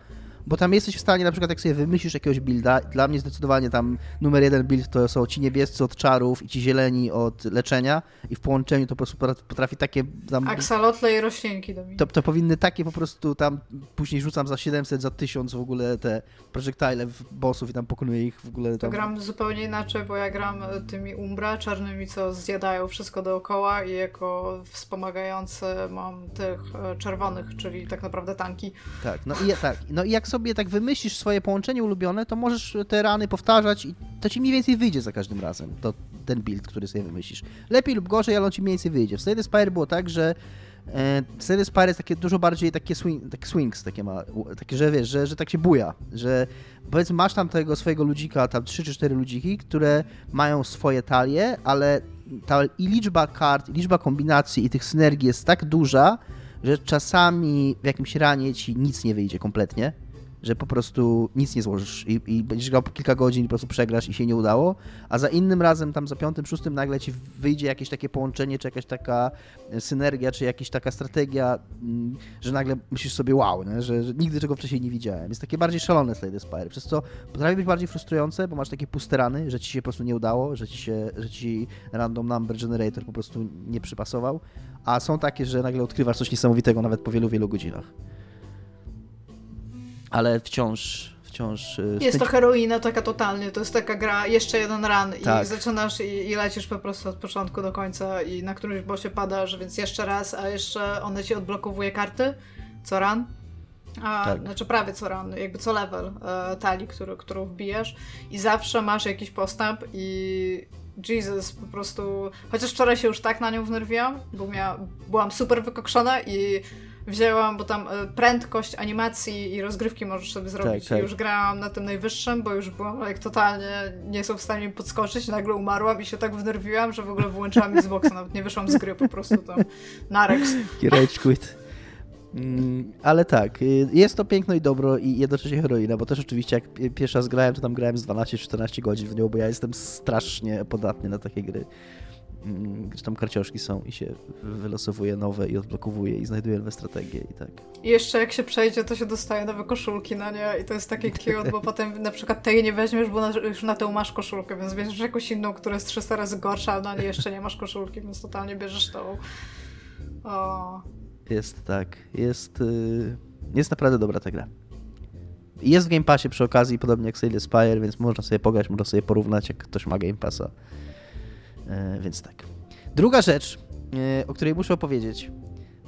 [SPEAKER 3] bo tam jesteś w stanie, na przykład jak sobie wymyślisz jakiegoś builda, dla mnie zdecydowanie tam numer jeden build to są ci niebiescy od czarów i ci zieleni od leczenia i w połączeniu to po prostu potrafi takie tam...
[SPEAKER 4] Aksalotle i roślinki.
[SPEAKER 3] To, to powinny takie po prostu tam, później rzucam za 700, za 1000 w ogóle te projectile w bossów i tam pokonuję ich w ogóle. Tam...
[SPEAKER 4] To gram zupełnie inaczej, bo ja gram tymi umbra czarnymi, co zjadają wszystko dookoła i jako wspomagające mam tych e, czerwonych, czyli tak naprawdę tanki.
[SPEAKER 3] Tak, no i, tak, no i jak sobie tak wymyślisz swoje połączenie ulubione, to możesz te rany powtarzać i to ci mniej więcej wyjdzie za każdym razem, to, ten build, który sobie wymyślisz. Lepiej lub gorzej, ale on ci mniej więcej wyjdzie. W Slade Spire było tak, że e, Slade Spire jest takie dużo bardziej takie, swing, takie swings, takie, ma, takie że wiesz, że, że tak się buja, że powiedzmy masz tam tego swojego ludzika, tam 3 czy 4 ludziki, które mają swoje talie, ale ta i liczba kart, i liczba kombinacji i tych synergii jest tak duża, że czasami w jakimś ranie ci nic nie wyjdzie kompletnie, że po prostu nic nie złożysz. I, i, będziesz grał po kilka godzin po prostu przegrasz i się nie udało, a za innym razem, tam za piątym, szóstym nagle ci wyjdzie jakieś takie połączenie, czy jakaś taka e, synergia, czy jakaś taka strategia, mm, że nagle myślisz sobie wow? Że, że nigdy czego wcześniej nie widziałem. Jest takie bardziej szalone Slay Spire, przez co potrafi być bardziej frustrujące, bo masz takie puste rany, że ci się po prostu nie udało, że ci się, że ci random number generator po prostu nie przypasował, a są takie, że nagle odkrywasz coś niesamowitego nawet po wielu, wielu godzinach ale wciąż wciąż...
[SPEAKER 4] Y, jest to heroina taka totalnie, to jest taka gra, jeszcze jeden ran tak. i zaczynasz i, i, lecisz po prostu od początku do końca i na którymś bosie padasz, więc jeszcze raz, a jeszcze one ci odblokowuje karty co ran. A, tak. Znaczy prawie co ran, jakby co level e, talii, który, którą wbijesz i zawsze masz jakiś postęp i Jesus, po prostu... Chociaż wczoraj się już tak na nią wnerwiłam, bo miała, byłam super wykokszona i wzięłam, bo tam e, prędkość animacji i rozgrywki możesz sobie zrobić. Tak, tak. I już grałam na tym najwyższym, bo już byłam jak totalnie nie są w stanie podskoczyć. Nagle umarłam i się tak wnerwiłam, że w ogóle wyłączyłam Xboxa. Nawet nie wyszłam z gry, po prostu tam na Rex.
[SPEAKER 3] Rage quit. Mm, ale tak, y, jest to piękno i dobro i jednocześnie heroina, bo też oczywiście jak pierwszy raz grałem, to tam grałem z 12-14 godzin w nią, bo ja jestem strasznie podatny na takie gry. Mm, gdzie tam karcioszki są i się wylosowuje nowe i odblokowuje i znajduje nowe strategie i tak.
[SPEAKER 4] I jeszcze jak się przejdzie, to się dostaje nowe koszulki na nie i to jest takie cute, bo potem na przykład tej nie weźmiesz, bo na, już na tę masz koszulkę, więc bierzesz jakąś inną, która jest 300 razy gorsza, a na niej jeszcze nie masz koszulki, więc totalnie bierzesz tą. O.
[SPEAKER 3] Jest tak, jest, y, jest naprawdę dobra ta gra. Jest w Game Passie przy okazji, podobnie jak Slay Spire, więc można sobie pograć, można sobie porównać, jak ktoś ma Game Passa więc tak. Druga rzecz, e, o której muszę opowiedzieć,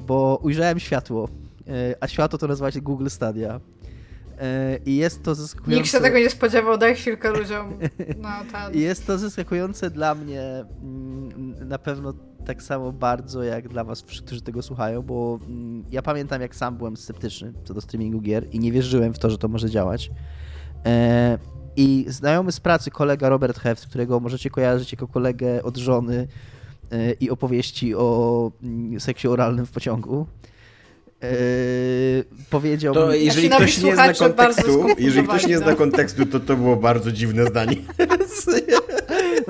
[SPEAKER 3] bo ujrzałem światło, e, a światło to nazywa się Google Stadia. I jest to zaskakujące.
[SPEAKER 4] Nikt się tego nie spodziewał, daj chwilkę ludziom. No,
[SPEAKER 3] Jest to zaskakujące dla mnie mm, na pewno tak samo bardzo jak dla was, którzy tego słuchają, bo mm, ja pamiętam jak sam byłem sceptyczny co do streamingu gier i nie wierzyłem w to, że to może działać. I znajomy z pracy kolega Robert Heft, którego możecie kojarzyć jako kolegę od żony e, i opowieści o mm, seksie oralnym w pociągu, powiedział
[SPEAKER 2] to
[SPEAKER 3] mi...
[SPEAKER 2] jeżeli ktoś nie zna kontekstu, jeżeli ktoś nie zna
[SPEAKER 4] no.
[SPEAKER 2] kontekstu, to to było bardzo dziwne zdanie.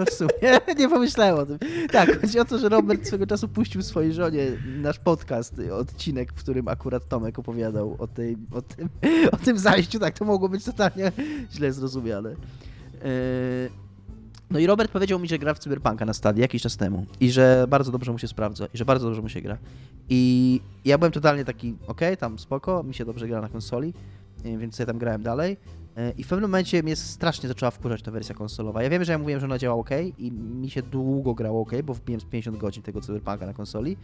[SPEAKER 3] No w sumie, nie pomyślałem o tym. Tak, chodzi o to, że Robert swego czasu puścił swojej żonie nasz podcast, odcinek, w którym akurat Tomek opowiadał o, tej, o, tym, o tym zajściu. Tak, to mogło być totalnie źle zrozumiane. Yy, No i Robert powiedział mi, że gra w Cyberpunka na stadii jakiś czas temu i że bardzo dobrze mu się sprawdza i że bardzo dobrze mu się gra. I ja byłem totalnie taki, okej, tam spoko, mi się dobrze gra na konsoli, yy, więc ja tam grałem dalej. Yy, I w pewnym momencie mnie strasznie zaczęła wkurzać ta wersja konsolowa. Ja wiem, że ja mówiłem, że ona działa ok i mi się długo grało ok, bo wbiłem z 50 godzin tego Cyberpunka na konsoli.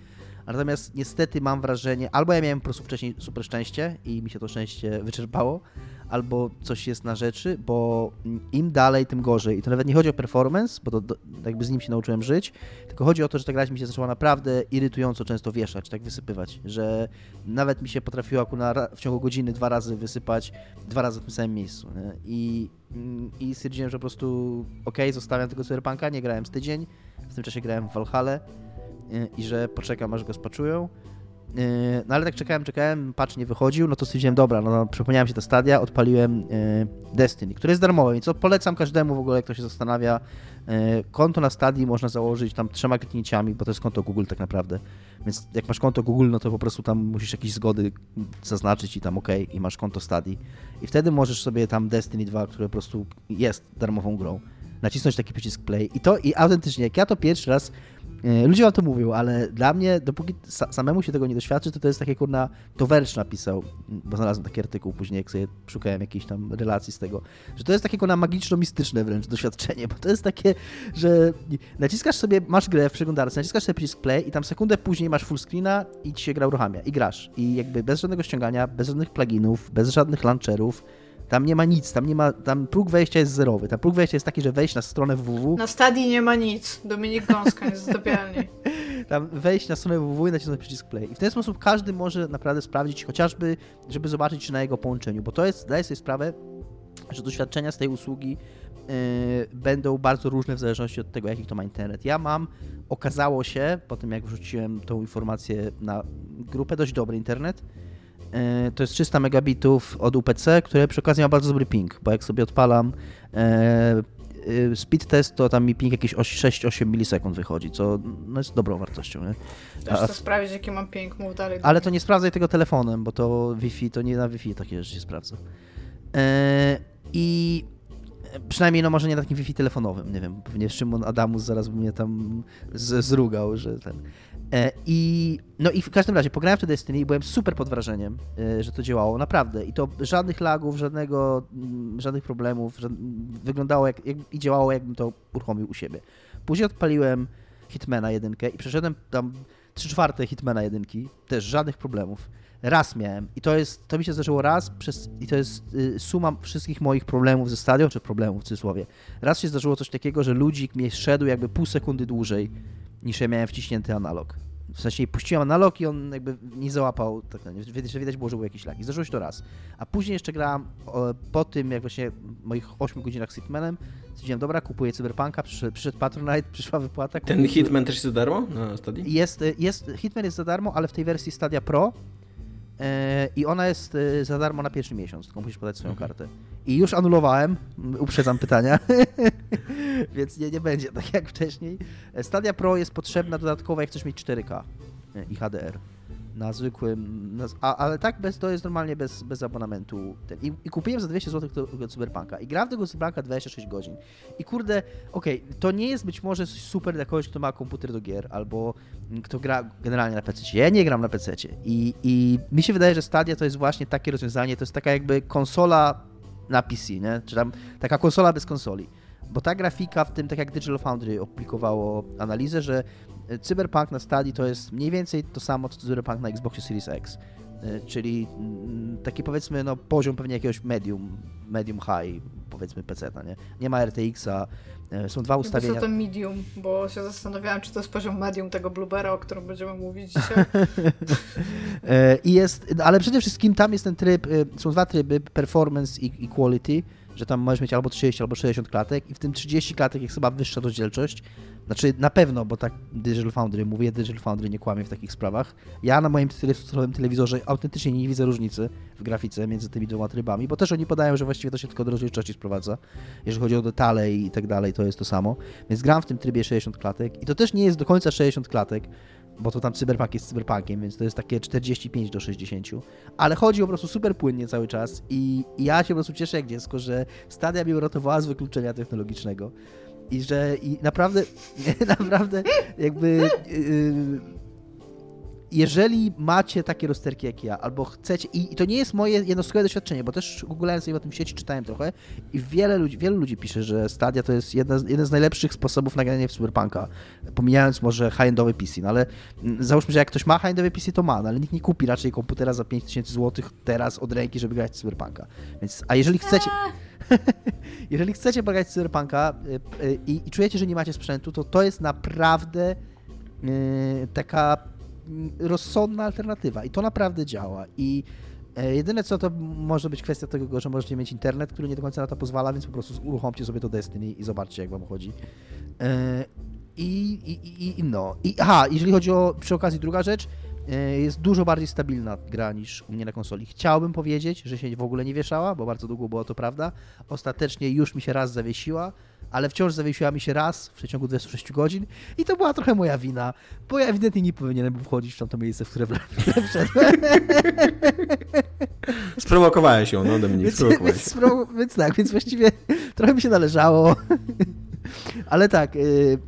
[SPEAKER 3] Natomiast niestety mam wrażenie, albo ja miałem po prostu wcześniej super szczęście i mi się to szczęście wyczerpało, albo coś jest na rzeczy, bo im dalej, tym gorzej. I to nawet nie chodzi o performance, bo to, do, jakby z nim się nauczyłem żyć, tylko chodzi o to, że ta gra mi się zaczęła naprawdę irytująco często wieszać, tak wysypywać, że nawet mi się potrafiło akurat w ciągu godziny dwa razy wysypać, dwa razy w tym samym miejscu. Nie? I, I stwierdziłem, że po prostu ok, zostawiam tego cyberpunka, nie grałem z tydzień, w tym czasie grałem w Valhalla i że poczekam aż go spaczują. No ale tak czekałem, czekałem, patch nie wychodził, no to stwierdziłem, dobra, no przypomniałem się te stadia, odpaliłem Destiny, które jest darmowe, więc polecam każdemu w ogóle, kto się zastanawia. Konto na stadii można założyć tam trzema kliknięciami, bo to jest konto Google tak naprawdę. Więc jak masz konto Google, no to po prostu tam musisz jakieś zgody zaznaczyć i tam OK i masz konto stadii. I wtedy możesz sobie tam Destiny 2, które po prostu jest darmową grą, nacisnąć taki przycisk play i to i autentycznie, jak ja to pierwszy raz Ludzie wam to mówią, ale dla mnie, dopóki samemu się tego nie doświadczy, to to jest takie kurna, to Verge napisał, bo znalazłem taki artykuł później, jak sobie szukałem jakiejś tam relacji z tego, że to jest takie kurna magiczno-mistyczne wręcz doświadczenie, bo to jest takie, że naciskasz sobie, masz grę w przeglądarce, naciskasz sobie przycisk play i tam sekundę później masz full screena i ci się gra uruchamia i grasz. I jakby bez żadnego ściągania, bez żadnych pluginów, bez żadnych launcherów, tam nie ma nic, tam nie ma, tam próg wejścia jest zerowy. Tam próg wejścia jest taki, że wejść na stronę www.
[SPEAKER 4] Na stadii nie ma nic. Dominik Gąska jest zdobialnie.
[SPEAKER 3] Tam wejść na stronę www i nacisnąć przycisk play. I w ten sposób każdy może naprawdę sprawdzić, chociażby, żeby zobaczyć, czy na jego połączeniu, bo to jest, daję sobie sprawę, że doświadczenia z tej usługi yy, będą bardzo różne w zależności od tego, jaki to ma internet. Ja mam, okazało się, po tym jak wrzuciłem tą informację na grupę, dość dobry internet. Yy, to jest 300 megabitów od UPC, które przy okazji ma bardzo dobry ping, bo jak sobie odpalam yy, speed test, to tam mi ping jakieś 6-8 milisekund wychodzi, co no jest dobrą wartością. Nie?
[SPEAKER 4] Też chcę sprawdzić, jaki mam ping, mów dalej.
[SPEAKER 3] Ale to nie sprawdzaj tego telefonem, bo to Wi-Fi, to nie na Wi-Fi takie rzeczy się sprawdza. I przynajmniej no może nie na takim Wi-Fi telefonowym, nie wiem, pewnie Szymon Adamus zaraz by mnie tam zrugał, że ten... I, no i w każdym razie pograłem w to Destiny i byłem super pod wrażeniem, że to działało, naprawdę. I to żadnych lagów, żadnego, żadnych problemów, wyglądało jak, jak, i działało jakbym to uruchomił u siebie. Później odpaliłem Hitmana jedynkę i przeszedłem tam 3 czwarte Hitmana jedynki, też żadnych problemów. Raz miałem i to jest, to mi się zdarzyło raz przez, i to jest y, suma wszystkich moich problemów ze stadion, czy problemów w cudzysłowie. Raz się zdarzyło coś takiego, że ludzik mnie szedł jakby pół sekundy dłużej niż ja miałem wciśnięty analog. W sensie puściłem analog i on jakby nie załapał, tak, że widać było, że był jakiś lag. I zdarzyło się to raz. A później jeszcze grałem po tym, jak właśnie w moich 8 godzinach z Hitmanem, stwierdziłem, dobra, kupuję Cyberpunka, przyszedł, przyszedł Patronite, przyszła wypłata.
[SPEAKER 2] Ten kupuję... Hitman też jest za darmo na Stadii?
[SPEAKER 3] Jest, jest, Hitman jest za darmo, ale w tej wersji Stadia Pro i ona jest za darmo na pierwszy miesiąc, tylko musisz podać swoją mhm. kartę. I już anulowałem, uprzedzam pytania, więc nie, nie będzie tak jak wcześniej. Stadia Pro jest potrzebna dodatkowo, jak chcesz mieć 4K i HDR na zwykłym, na, a, ale tak bez, to jest normalnie bez, bez abonamentu. I, I, kupiłem za 200 zł tego Cyberpunka i grałem tego Cyberpunka 26 godzin. I kurde, okej, okay, to nie jest być może coś super dla kogoś, kto ma komputer do gier, albo kto gra generalnie na PC. Ja nie gram na PC. I, I mi się wydaje, że Stadia to jest właśnie takie rozwiązanie, to jest taka jakby konsola na PC, nie? Czy tam taka konsola bez konsoli. Bo ta grafika, w tym tak jak Digital Foundry opublikowało analizę, że Cyberpunk na Stadii to jest mniej więcej to samo, co Cyberpunk na Xboxie Series X. Czyli taki powiedzmy no, poziom pewnie jakiegoś medium, medium high, powiedzmy PC, nie? Nie ma RTX-a, są dwa ustawienia.
[SPEAKER 4] Co to medium, bo się zastanawiałem, czy to jest poziom medium tego Bluebera, o którym będziemy mówić dzisiaj.
[SPEAKER 3] I jest, ale przede wszystkim tam jest ten tryb, są dwa tryby, performance i, i quality że tam możesz mieć albo 30, albo 60 klatek i w tym 30 klatek jest chyba wyższa rozdzielczość. Znaczy na pewno, bo tak Digital Foundry, mówię, Digital Foundry nie kłamie w takich sprawach. Ja na moim telewizorowym telewizorze autentycznie nie widzę różnicy w grafice między tymi dwoma trybami, bo też oni podają, że właściwie to się tylko do rozdzielczości sprowadza. Jeżeli chodzi o detale i tak dalej, to jest to samo. Więc gram w tym trybie 60 klatek i to też nie jest do końca 60 klatek, bo to tam cyberpunk jest cyberpunkiem, więc to jest takie 45 do 60, ale chodzi po prostu super płynnie cały czas i, ja się po prostu cieszę jak dziecko, że Stadia mnie uratowała z wykluczenia technologicznego. I że i naprawdę, naprawdę jakby yy, jeżeli macie takie rozterki jak ja, albo chcecie, i, i to nie jest moje jednostkowe doświadczenie, bo też googlałem sobie o tym w sieci, czytałem trochę i wiele ludzi, wielu ludzi pisze, że Stadia to jest jedna, jeden z najlepszych sposobów nagrania w Cyberpunka, pomijając może high-endowy PC, no ale mm, załóżmy, że jak ktoś ma high-endowy PC, to ma, no ale nikt nie kupi raczej komputera za 5000 zł teraz od ręki, żeby grać w Cyberpunka. Więc, a jeżeli chcecie... jeżeli chcecie pograć w Cyberpunka y, y, i, i czujecie, że nie macie sprzętu, to to jest naprawdę y, taka rozsądna alternatywa i to naprawdę działa. I e, jedyne co to może być kwestia tego, że możecie mieć internet, który nie do końca na to pozwala, więc po prostu uruchomcie sobie to Destiny i zobaczcie, jak wam chodzi. E, I, i, i no. I, aha, jeżeli chodzi o przy okazji druga rzecz, e, jest dużo bardziej stabilna gra niż u mnie na konsoli. Chciałbym powiedzieć, że się w ogóle nie wieszała, bo bardzo długo było to prawda. Ostatecznie już mi się raz zawiesiła, ale wciąż zawiesiła mi się raz w przeciągu 26 godzin i to była trochę moja wina, bo ja ewidentnie nie powinienem był wchodzić w tamto miejsce, w które wszedłem.
[SPEAKER 2] Sprowokowałeś ją, no Dominik,
[SPEAKER 3] więc, więc, więc tak, więc właściwie trochę mi się należało, ale tak... Yy,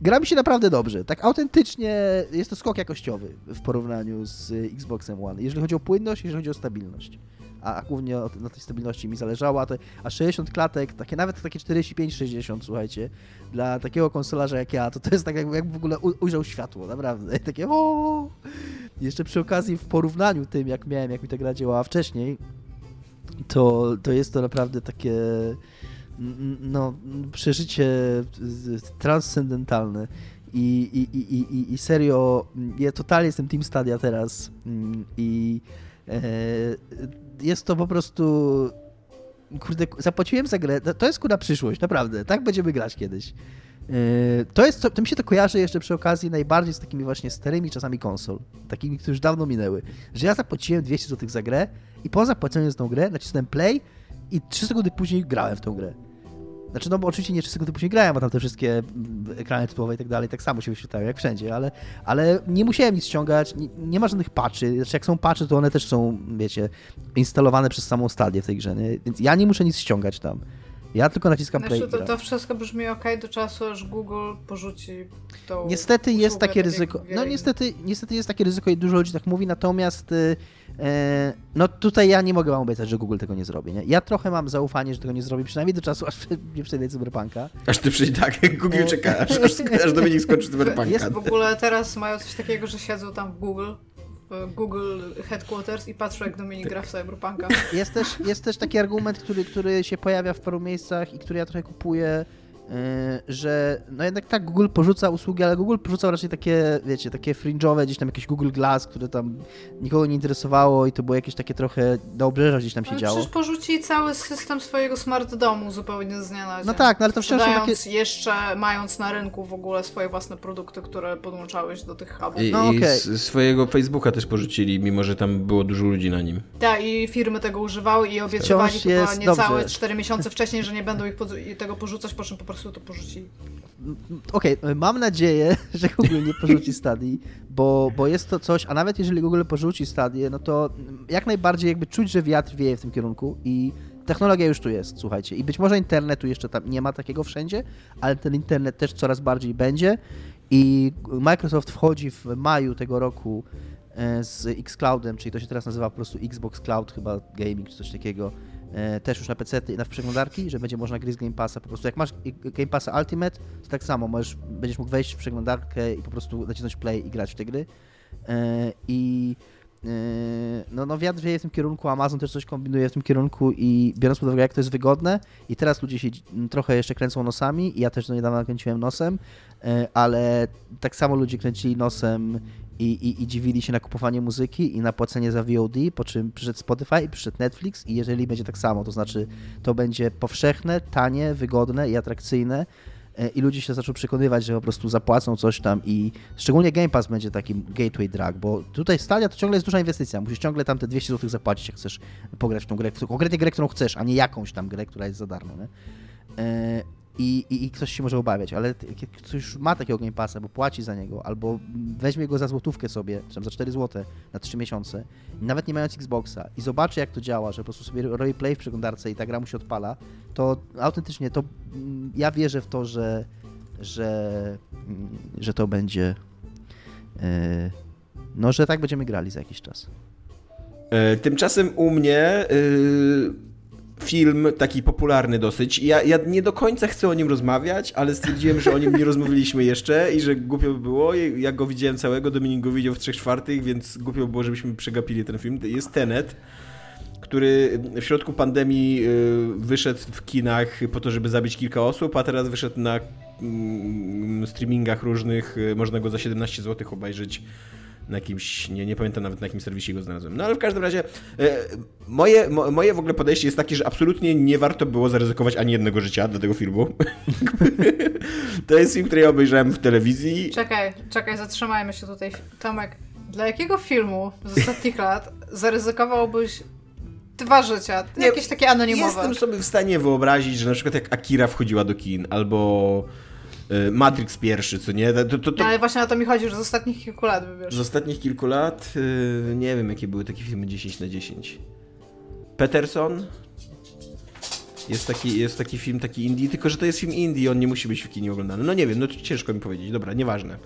[SPEAKER 3] gra mi się naprawdę dobrze. Tak autentycznie jest to skok jakościowy w porównaniu z Xboxem One. Jeżeli chodzi o płynność, jeżeli chodzi o stabilność a głównie na tej stabilności mi zależało, a, te, a 60 klatek, takie nawet takie 45-60, słuchajcie, dla takiego konsolarza jak ja, to to jest tak jakby, jakby w ogóle ujrzał światło, naprawdę, takie o. Jeszcze przy okazji w porównaniu tym, jak miałem, jak mi ta gra działała wcześniej, to, to jest to naprawdę takie no, przeżycie transcendentalne. I, i, i, i, i serio, ja totalnie jestem Team Stadia teraz mm, i e, jest to po prostu. Kurde, zapłaciłem za grę. To jest kurna przyszłość, naprawdę. Tak będziemy grać kiedyś. Yy, to jest, to mi się to kojarzy jeszcze przy okazji najbardziej z takimi właśnie starymi czasami konsol, takimi, które już dawno minęły, że ja zapłaciłem 200 zł za grę i po zapłaceniu za tą grę nacisnąłem play i 3 sekundy później grałem w tą grę. Znaczy, no bo oczywiście nie 3 sekundy później grałem, bo tam te wszystkie ekrany typowe i tak dalej tak samo się wyświetlają jak wszędzie, ale, ale nie musiałem nic ściągać, nie, nie ma żadnych patchy. Znaczy, jak są patchy, to one też są, wiecie, instalowane przez samą stadię w tej grze, nie? więc ja nie muszę nic ściągać tam. Ja tylko naciskam
[SPEAKER 4] znaczy,
[SPEAKER 3] play.
[SPEAKER 4] To, to wszystko brzmi ok do czasu, aż Google porzuci tą
[SPEAKER 3] Niestety jest takie tak ryzyko. No niestety, niestety jest takie ryzyko i dużo ludzi tak mówi, natomiast y, e, no tutaj ja nie mogę wam obiecać, że Google tego nie zrobi. Nie? Ja trochę mam zaufanie, że tego nie zrobi, przynajmniej do czasu, aż nie przejdę Cyberpunka.
[SPEAKER 2] Aż ty przyjdzie tak, Google e, czeka, aż, aż, aż Dominik skończy Cyberpunka.
[SPEAKER 4] Jest w ogóle teraz mają coś takiego, że siedzą tam w Google Google Headquarters i patrzę, jak Dominik gra w Cyberpunka.
[SPEAKER 3] Jest też, jest też taki argument, który, który się pojawia w paru miejscach i który ja trochę kupuję, że no jednak tak Google porzuca usługi, ale Google porzucał raczej takie, wiecie, takie fringe'owe, gdzieś tam jakieś Google Glass, które tam nikogo nie interesowało i to było jakieś takie trochę do obrzeża gdzieś tam się ale działo.
[SPEAKER 4] Przecież porzuci cały system swojego smart domu zupełnie z dnia na dzień.
[SPEAKER 3] No tak, no ale to wciąż są takie...
[SPEAKER 4] jeszcze, mając na rynku w ogóle swoje własne produkty, które podłączałeś do tych hubów.
[SPEAKER 2] I, no, okay. i swojego Facebooka też porzucili, mimo że tam było dużo ludzi na nim.
[SPEAKER 4] Tak, i firmy tego używały i obiecywali chyba niecałe 4 miesiące wcześniej, że nie będą ich tego porzucać, po czym po prostu prostu to porzuci.
[SPEAKER 3] Okej, okay, mam nadzieję, że Google nie porzuci stadii, bo, bo jest to coś, a nawet jeżeli Google porzuci stadię, no to jak najbardziej jakby czuć, że wiatr wieje w tym kierunku i technologia już tu jest, słuchajcie. I być może internetu jeszcze tam nie ma takiego wszędzie, ale ten internet też coraz bardziej będzie i Microsoft wchodzi w maju tego roku e, z Xcloudem, czyli to się teraz nazywa po prostu Xbox Cloud chyba Gaming czy coś takiego, E, też już na PC i na przeglądarki, że będzie można gry z Game Passa po prostu. Jak masz Game Passa Ultimate, to tak samo możesz, będziesz mógł wejść w przeglądarkę i po prostu nacisnąć play i grać w te gry. E, I e, no, no wiatr wieje w tym kierunku, Amazon też coś kombinuje w tym kierunku i biorąc pod uwagę, jak to jest wygodne i teraz ludzie się trochę jeszcze kręcą nosami ja też do niedawna kręciłem nosem, ale tak samo ludzie kręcili nosem i, i, i dziwili się na kupowanie muzyki i na płacenie za VOD, po czym przyszedł Spotify, przyszedł Netflix i jeżeli będzie tak samo, to znaczy to będzie powszechne, tanie, wygodne i atrakcyjne e, i ludzie się zaczną przekonywać, że po prostu zapłacą coś tam i szczególnie Game Pass będzie takim gateway drug, bo tutaj Stadia to ciągle jest duża inwestycja, musisz ciągle tam te 200 zł zapłacić, jak chcesz pograć w tą grę, konkretnie grę, którą chcesz, a nie jakąś tam grę, która jest za darmo, nie? E, i, i, i ktoś się może obawiać, ale ktoś ma takiego Game Passa, bo płaci za niego, albo weźmie go za złotówkę sobie, czy tam za 4 zł na 3 miesiące, nawet nie mając Xboxa i zobaczy jak to działa, że po prostu sobie robi play w przeglądarce i ta gra mu się odpala, to autentycznie to mm, ja wierzę w to, że że, mm, że to będzie yy, no, że tak będziemy grali za jakiś czas.
[SPEAKER 2] E, tymczasem u mnie yy, film taki popularny dosyć. Ja, ja nie do końca chcę o nim rozmawiać, ale stwierdziłem, że o nim nie rozmawialiśmy jeszcze i że głupio by było. Ja go widziałem całego, Dominik go widział w 3 czwartych, więc głupio by było, żebyśmy przegapili ten film. Jest Tenet który w środku pandemii y, wyszedł w kinach po to, żeby zabić kilka osób, a teraz wyszedł na mm, streamingach różnych. Y, można go za 17 zł obejrzeć na jakimś, nie, nie pamiętam nawet na jakim serwisie go znalazłem. No ale w każdym razie e, moje, mo, moje w ogóle podejście jest takie, że absolutnie nie warto było zaryzykować ani jednego życia do tego filmu. to jest film, który ja obejrzałem w telewizji.
[SPEAKER 4] Czekaj, czekaj, zatrzymajmy się tutaj. Tomek, dla jakiego filmu z ostatnich lat zaryzykowałbyś dwa życia, nie, jakieś takie anonimowe.
[SPEAKER 2] Jestem sobie w stanie wyobrazić, że na przykład jak Akira wchodziła do kin, albo Matrix pierwszy, co nie? To,
[SPEAKER 4] to, to... Ale właśnie o to mi chodzi, że z ostatnich kilku lat wybierz.
[SPEAKER 2] Z ostatnich kilku lat yy, nie wiem, jakie były takie filmy 10 na 10. Peterson jest taki, jest taki film, taki indie, tylko że to jest film indie, on nie musi być w kinie oglądany. No nie wiem, no ciężko mi powiedzieć. Dobra, nieważne.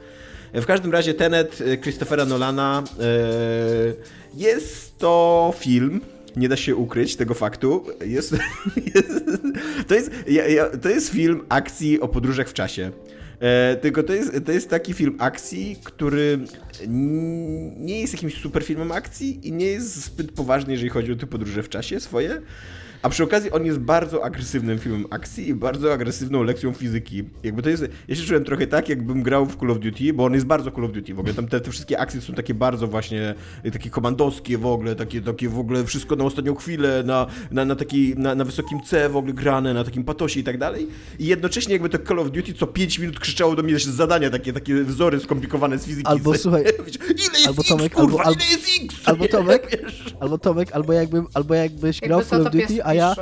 [SPEAKER 2] W każdym razie Tenet y, Christophera Nolana jest to film, nie da się ukryć tego faktu. Jest, jest to, jest, ja, ja, to jest film akcji o podróżach w czasie. E, tylko to jest, to jest taki film akcji, który nie jest jakimś super filmem akcji i nie jest zbyt poważny, jeżeli chodzi o te podróże w czasie swoje. A przy okazji on jest bardzo agresywnym filmem akcji i bardzo agresywną lekcją fizyki. Jakby to jest, ja się czułem trochę tak, jakbym grał w Call of Duty, bo on jest bardzo Call of Duty w ogóle. Tam te, te wszystkie akcje są takie bardzo właśnie, takie komandowskie w ogóle, takie, takie w ogóle wszystko na ostatnią chwilę, na, na, na, taki, na, na wysokim C w ogóle grane, na takim patosie i tak dalej. I jednocześnie jakby to Call of Duty co 5 minut krzyczało do mnie zadania, takie, takie wzory skomplikowane z fizyki.
[SPEAKER 3] Albo słuchaj,
[SPEAKER 2] ile jest albo X, Tomek, kurwa, albo, ile jest X?
[SPEAKER 3] Albo Tomek, albo Tomek, albo, jakbym, albo jakbyś grał w Call of Duty, a ja,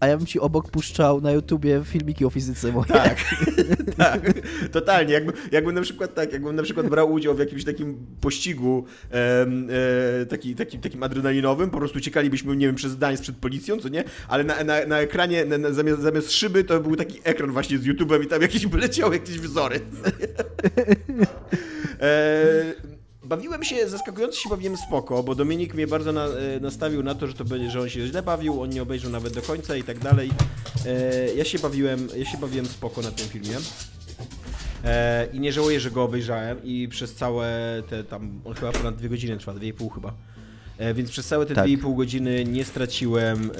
[SPEAKER 3] a ja bym ci obok puszczał na YouTubie filmiki o fizyce moje.
[SPEAKER 2] Tak, tak, totalnie. Jakby, jakbym na przykład tak, jakbym na przykład brał udział w jakimś takim pościgu e, e, taki, taki, takim adrenalinowym, po prostu uciekalibyśmy, nie wiem, przez Gdańsk przed policją, co nie? Ale na, na, na ekranie, na, na, zamiast, zamiast szyby, to był taki ekran właśnie z YouTube'em i tam jakieś leciały jakieś wzory. e, Bawiłem się, zaskakująco się bawiłem spoko, bo Dominik mnie bardzo na, e, nastawił na to, że to będzie, że on się źle bawił, on nie obejrzał nawet do końca i tak dalej. E, ja się bawiłem, ja się bawiłem spoko na tym filmie. E, I nie żałuję, że go obejrzałem i przez całe te tam, on chyba ponad dwie godziny trwa, dwie i pół chyba. E, więc przez całe te tak. 2,5 godziny nie straciłem e,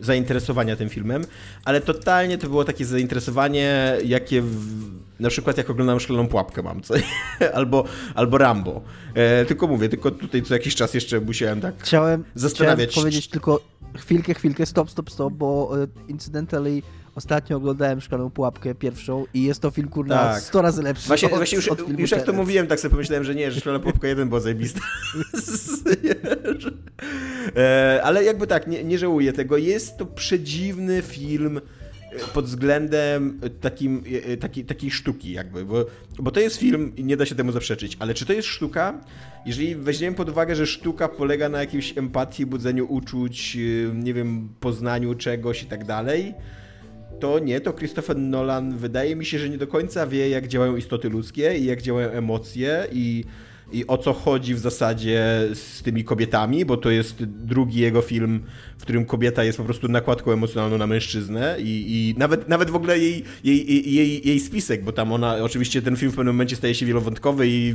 [SPEAKER 2] zainteresowania tym filmem, ale totalnie to było takie zainteresowanie, jakie w, na przykład jak oglądam Szkloną Pułapkę mam, co? albo, albo Rambo. E, tylko mówię, tylko tutaj co jakiś czas jeszcze musiałem tak chciałem, zastanawiać.
[SPEAKER 3] Chciałem powiedzieć tylko chwilkę, chwilkę, stop, stop, stop, bo e, incydentally Ostatnio oglądałem Szklaną Pułapkę pierwszą i jest to film, kurna, tak. 100 razy lepszy
[SPEAKER 2] Właśnie, od, właśnie już, od już jak to mówiłem, tak sobie pomyślałem, że nie, że Szklana Pułapka 1 była zajebista. e, ale jakby tak, nie, nie żałuję tego. Jest to przedziwny film pod względem takim, e, taki, takiej sztuki jakby, bo, bo to jest film i nie da się temu zaprzeczyć, ale czy to jest sztuka? Jeżeli weźmiemy pod uwagę, że sztuka polega na jakiejś empatii, budzeniu uczuć, e, nie wiem, poznaniu czegoś i tak dalej, to nie, to Christopher Nolan wydaje mi się, że nie do końca wie, jak działają istoty ludzkie i jak działają emocje i i o co chodzi w zasadzie z tymi kobietami, bo to jest drugi jego film, w którym kobieta jest po prostu nakładką emocjonalną na mężczyznę i, i nawet, nawet w ogóle jej, jej, jej, jej spisek, bo tam ona, oczywiście ten film w pewnym momencie staje się wielowątkowy i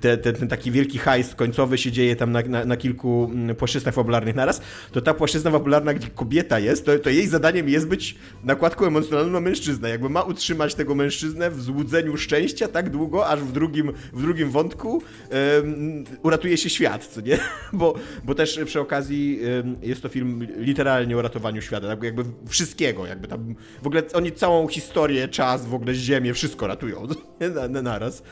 [SPEAKER 2] te, te, ten taki wielki hajs końcowy się dzieje tam na, na, na kilku płaszczyznach fabularnych naraz, to ta płaszczyzna fabularna, gdzie kobieta jest, to, to jej zadaniem jest być nakładką emocjonalną na mężczyznę. Jakby ma utrzymać tego mężczyznę w złudzeniu szczęścia tak długo, aż w drugim, w drugim wątku um, uratuje się świat, co nie? Bo, bo też przy okazji um, jest to film literalnie o ratowaniu świata, tak jakby wszystkiego, jakby tam w ogóle oni całą historię, czas, w ogóle ziemię, wszystko ratują na, na, naraz.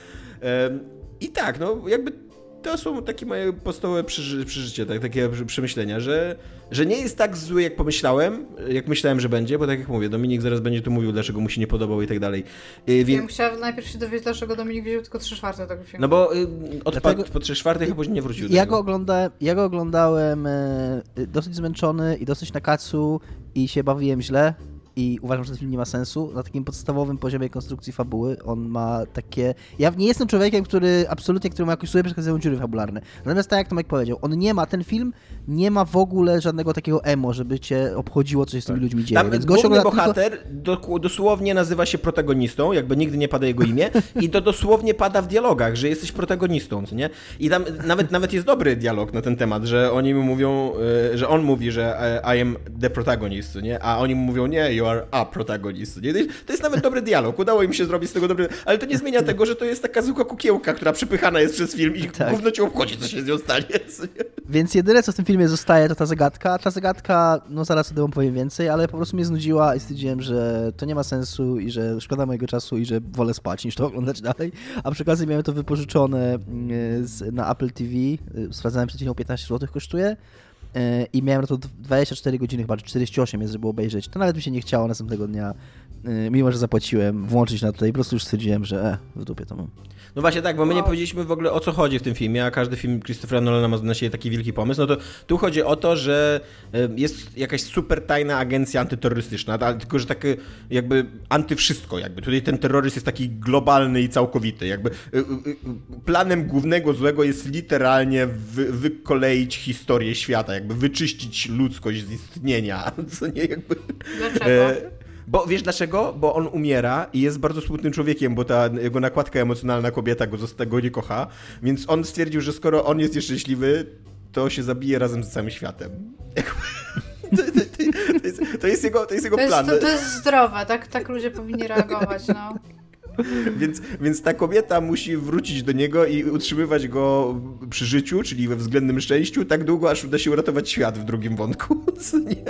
[SPEAKER 2] Um, I tak, no jakby to są takie moje podstawowe przeży przeżycie, tak, takie przemyślenia, że, że nie jest tak zły, jak pomyślałem, jak myślałem, że będzie, bo tak jak mówię, Dominik zaraz będzie tu mówił, dlaczego mu się nie podobał i tak dalej.
[SPEAKER 4] Y, Wie... Ja musiałem najpierw się dowiedzieć, dlaczego Dominik wziął tylko 3 czwarte tego filmu.
[SPEAKER 2] No bo y, odpadł Dlatego... po 3 czwartych, a później nie wrócił
[SPEAKER 3] ja go, oglądałem, ja go oglądałem y, dosyć zmęczony i dosyć na kacu i się bawiłem źle, i uważam, że ten film nie ma sensu. Na takim podstawowym poziomie konstrukcji fabuły on ma takie... Ja nie jestem człowiekiem, który absolutnie, który ma jakoś sobie przeszkadzają dziury fabularne. Natomiast tak jak Tomek powiedział, on nie ma, ten film nie ma w ogóle żadnego takiego emo, żeby cię obchodziło, co się z tymi tak. ludźmi dzieje.
[SPEAKER 2] Tam Więc główny bohater tylko... dosłownie nazywa się protagonistą, jakby nigdy nie pada jego imię i to dosłownie pada w dialogach, że jesteś protagonistą, co nie? I tam nawet, nawet jest dobry dialog na ten temat, że oni mu mówią, e, że on mówi, że e, I am the protagonist, nie? A oni mu mówią, nie, you are a protagonist. Nie? To jest nawet dobry dialog. Udało im się zrobić z tego dobry. Ale to nie zmienia tego, że to jest taka zwykła kukiełka, która przepychana jest przez film i tak. gówno cię obchodzi, co się z nią stanie.
[SPEAKER 3] Więc jedyne, co w tym filmie zostaje, to ta zagadka. Ta zagadka, no zaraz o tym powiem więcej, ale po prostu mnie znudziła i stwierdziłem, że to nie ma sensu i że szkoda mojego czasu i że wolę spać niż to oglądać dalej. A przy okazji miałem to wypożyczone mm, na Apple TV. Y, sprawdzałem przed chwilą 15 zł kosztuje. E, i miałem na to 24 godziny, chyba 48 jest, żeby obejrzeć. To nawet mi się nie chciało następnego dnia, e, mimo że zapłaciłem, włączyć na to i po prostu już stwierdziłem, że e, w dupie to mam.
[SPEAKER 2] No właśnie tak, bo my nie powiedzieliśmy w ogóle o co chodzi w tym filmie, a każdy film Christophera Nolana ma na siebie taki wielki pomysł. No to tu chodzi o to, że jest jakaś super tajna agencja antyterrorystyczna, tylko że takie jakby antywszystko jakby. Tutaj ten terroryzm jest taki globalny i całkowity. Jakby planem głównego złego jest literalnie wy, wykoleić historię świata, jakby wyczyścić ludzkość z istnienia. Co nie jakby.
[SPEAKER 4] Dlaczego?
[SPEAKER 2] Bo wiesz dlaczego? Bo on umiera i jest bardzo smutnym człowiekiem, bo ta jego nakładka emocjonalna kobieta go, go nie kocha, więc on stwierdził, że skoro on jest nieszczęśliwy, to się zabije razem z całym światem. To, to, to, jest, to, jest, jego, to jest jego
[SPEAKER 4] plan. To, jest zdrowe, tak, tak ludzie powinni reagować, no.
[SPEAKER 2] Więc, więc ta kobieta musi wrócić do niego i utrzymywać go przy życiu, czyli we względnym szczęściu, tak długo, aż uda się uratować świat w drugim wątku. Co nie?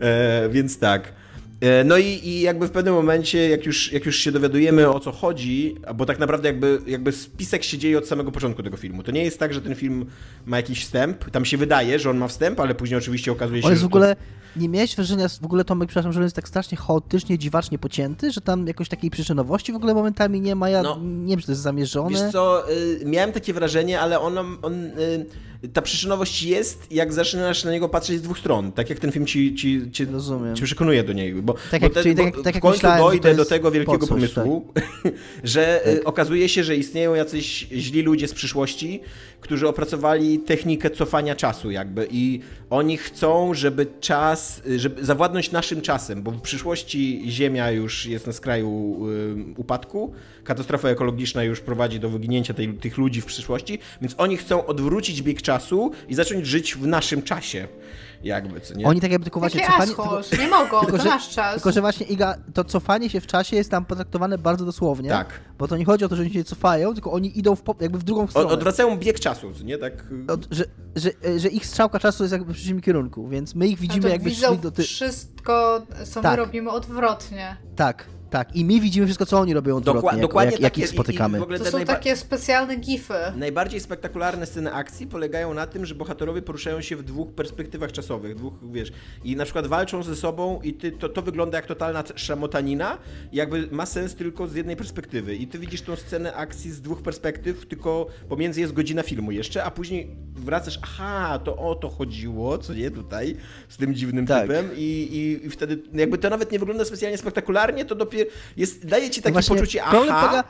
[SPEAKER 2] E, więc tak. E, no i, i jakby w pewnym momencie, jak już, jak już się dowiadujemy o co chodzi, bo tak naprawdę jakby, jakby spisek się dzieje od samego początku tego filmu. To nie jest tak, że ten film ma jakiś wstęp. Tam się wydaje, że on ma wstęp, ale później oczywiście okazuje się,
[SPEAKER 3] on jest
[SPEAKER 2] że.
[SPEAKER 3] w ogóle. To... Nie miałeś wrażenia, w ogóle Tomek, przepraszam, że on jest tak strasznie chaotycznie, dziwacznie pocięty, że tam jakoś takiej przyczynowości w ogóle momentami nie ma. Ja no, nie wiem, czy to jest zamierzone.
[SPEAKER 2] Wiesz co, y, miałem takie wrażenie, ale on, on y, ta przyczynowość jest, jak zaczynasz na niego patrzeć z dwóch stron. Tak jak ten film ci, ci, ci, ci przekonuje do niego. Bo,
[SPEAKER 3] tak jak,
[SPEAKER 2] bo
[SPEAKER 3] te, tak, tak
[SPEAKER 2] w końcu
[SPEAKER 3] myślałem,
[SPEAKER 2] dojdę do tego wielkiego coś, pomysłu, tak. że y, tak. okazuje się, że istnieją jacyś źli ludzie z przyszłości, którzy opracowali technikę cofania czasu jakby i oni chcą, żeby czas, żeby zawładnąć naszym czasem, bo w przyszłości Ziemia już jest na skraju y, upadku, katastrofa ekologiczna już prowadzi do wyginięcia tej, tych ludzi w przyszłości, więc oni chcą odwrócić bieg czasu i zacząć żyć w naszym czasie jakby, co nie?
[SPEAKER 3] Oni tak jakby tylko właśnie
[SPEAKER 4] cofanie... Tylko, nie mogą, tylko, to że, nasz czas.
[SPEAKER 3] Tylko, że właśnie Iga, to cofanie się w czasie jest tam potraktowane bardzo dosłownie.
[SPEAKER 2] Tak.
[SPEAKER 3] Bo to nie chodzi o to, że oni się cofają, tylko oni idą w, jakby w drugą stronę.
[SPEAKER 2] odwracają bieg czasu, co nie? Tak...
[SPEAKER 3] Od, że, że, że ich strzałka czasu jest jakby w przeciwnym kierunku, więc my ich widzimy jakby
[SPEAKER 4] widzą szli do ty... wszystko, co tak. my robimy odwrotnie.
[SPEAKER 3] Tak, tak, i my widzimy wszystko, co oni robią odwrotnie, Dokła, dokładnie jak, jak ich spotykamy.
[SPEAKER 4] I, i to są takie specjalne gify.
[SPEAKER 2] Najbardziej spektakularne sceny akcji polegają na tym, że bohaterowie poruszają się w dwóch perspektywach czasowych, dwóch, wiesz, i na przykład walczą ze sobą i ty, to, to wygląda jak totalna szamotanina, jakby ma sens tylko z jednej perspektywy. I ty widzisz tą scenę akcji z dwóch perspektyw, tylko pomiędzy jest godzina filmu jeszcze, a później wracasz, aha, to o to chodziło, co nie tutaj, z tym dziwnym tak. typem i, i, i wtedy jakby to nawet nie wygląda specjalnie spektakularnie, to dopiero jest, daje ci takie no poczucie, aha... Polega,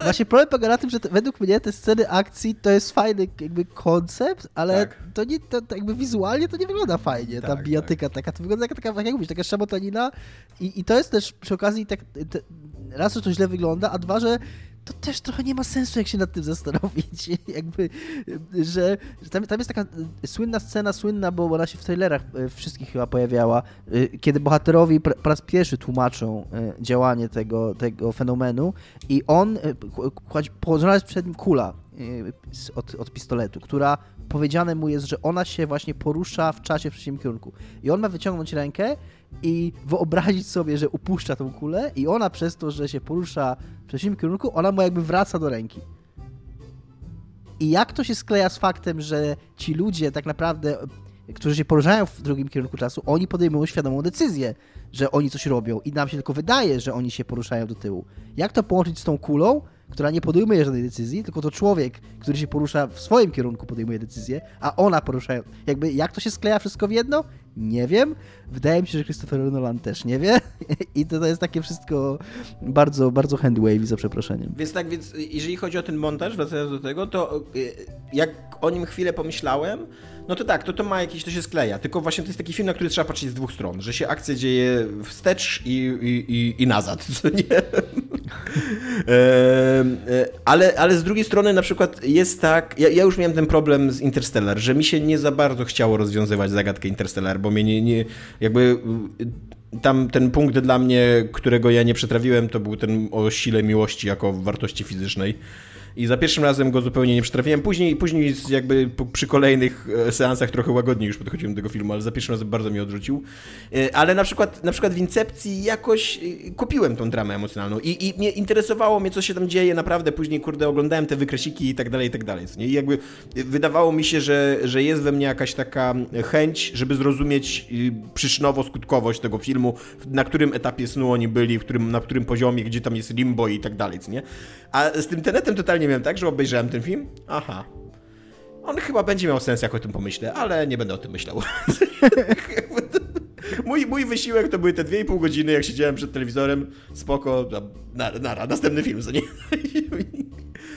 [SPEAKER 3] Właśnie problem polega na tym, że według mnie te sceny akcji to jest fajny jakby koncept, ale
[SPEAKER 2] Tak.
[SPEAKER 3] to nie, to, to jakby wizualnie to nie wygląda fajnie, ta
[SPEAKER 2] Tak,
[SPEAKER 3] bijatyka taka, to wygląda jak, taka, tak jak mówisz, taka szabotanina i, i to jest też przy okazji tak, te, raz, że to źle wygląda, a dwa, że to też trochę nie ma sensu, jak się nad tym zastanowić. Jakby, że, że tam, tam jest taka y, słynna scena, słynna, bo ona się w trailerach y, wszystkich chyba pojawiała, y, kiedy bohaterowi po raz pierwszy tłumaczą działanie tego, tego fenomenu i on, położona jest przed nim kula od, od pistoletu, która powiedziane mu jest, że ona się właśnie porusza w czasie w przeciwnym kierunku. I on ma wyciągnąć rękę i wyobrazić sobie, że upuszcza tą kulę i ona przez to, że się porusza w przeciwnym kierunku, ona mu jakby wraca do ręki. I jak to się skleja z faktem, że ci ludzie tak naprawdę, którzy się poruszają w drugim kierunku czasu, oni podejmują świadomą decyzję, że oni coś robią i nam się tylko wydaje, że oni się poruszają do tyłu. Jak to połączyć z tą kulą, która nie podejmuje żadnej decyzji, tylko to człowiek, który się porusza w swoim kierunku, podejmuje decyzję, a ona porusza. Jakby jak to się skleja wszystko w jedno? Nie wiem. Wydaje mi się, że Christopher Nolan też nie wie. I to, to jest takie wszystko bardzo, bardzo handwavy, za przeproszeniem.
[SPEAKER 2] Więc tak, więc jeżeli chodzi o ten montaż, wracając do tego, to y, jak o nim chwilę pomyślałem, no to tak, to to ma jakieś, to się skleja. Tylko właśnie to jest taki film, na który trzeba patrzeć z dwóch stron, że się akcja dzieje wstecz i, i, i, i nazad, co nie? E, ale, ale z drugiej strony na przykład jest tak, ja, ja już miałem ten problem z Interstellar, że mi się nie za bardzo chciało rozwiązywać zagadkę Interstellar, bo mnie nie, nie jakby y, tam ten punkt dla mnie, którego ja nie przetrawiłem, to był ten o sile miłości jako wartości fizycznej. I za pierwszym razem go zupełnie nie przetrawiłem. Później, później jakby przy kolejnych e, seansach trochę łagodniej już podchodziłem do tego filmu, ale za pierwszym razem bardzo mnie odrzucił. E, Ale na przykład, na przykład w Incepcji jakoś e, kupiłem tą dramę emocjonalną i, i mnie interesowało mnie, co się tam dzieje naprawdę. Później, kurde, oglądałem te wykresiki i tak dalej, i tak dalej. Nie? I jakby wydawało mi się, że, że jest we mnie jakaś taka chęć, żeby zrozumieć przyczynowo-skutkowość tego filmu, na którym etapie snu oni byli, w którym, na którym poziomie, gdzie tam jest limbo i tak dalej, nie? A z tym Tenetem totalnie miałem tak, że obejrzałem ten film, aha, on chyba będzie miał sens, jak o tym pomyślę, ale nie będę o tym myślał. mój, mój wysiłek to były te 2,5 godziny, jak siedziałem przed telewizorem, spoko, nara, nara następny film, co nie?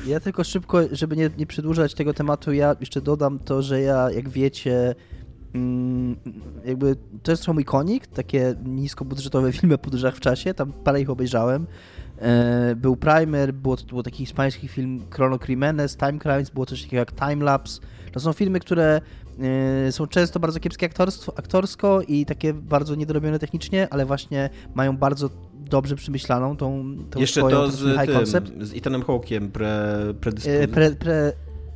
[SPEAKER 3] Ja tylko szybko, żeby nie, nie przedłużać tego tematu, ja jeszcze dodam to, że ja, jak wiecie, mm, jakby to jest trochę mój konik, takie niskobudżetowe filmy o podróżach w czasie, tam parę ich obejrzałem. E, Był Primer, było, było taki hiszpański film Chrono Crimenes, Time Crimes, było coś takiego jak Time Lapse. To są filmy, które e, są często bardzo kiepskie aktorstwo, aktorsko i takie bardzo niedorobione technicznie, ale właśnie mają bardzo dobrze przemyślaną tą, tą
[SPEAKER 2] Jeszcze
[SPEAKER 3] swoją,
[SPEAKER 2] to z
[SPEAKER 3] high
[SPEAKER 2] tym,
[SPEAKER 3] concept.
[SPEAKER 2] z Ethanem Hawkiem, pre,
[SPEAKER 3] E,
[SPEAKER 2] predyspozy-
[SPEAKER 3] Pre, pre,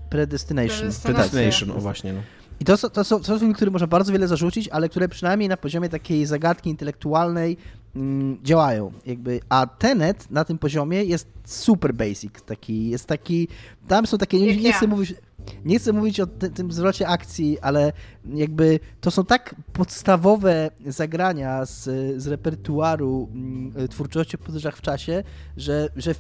[SPEAKER 3] predestination.
[SPEAKER 4] Predestination.
[SPEAKER 2] Predestination, o właśnie, no.
[SPEAKER 3] I to, są- to, są, to są filmy, które można bardzo wiele zarzucić, ale które przynajmniej na poziomie takiej zagadki intelektualnej działają. Jakby, a Tenet na tym poziomie jest super basic. Taki, jest taki. Tam są takie. Nie, nie chcę mówić. Nie chcę mówić o ty, tym zwrocie akcji, ale jakby to są tak podstawowe zagrania z, z repertuaru mm, twórczości o podróżach w czasie, że, że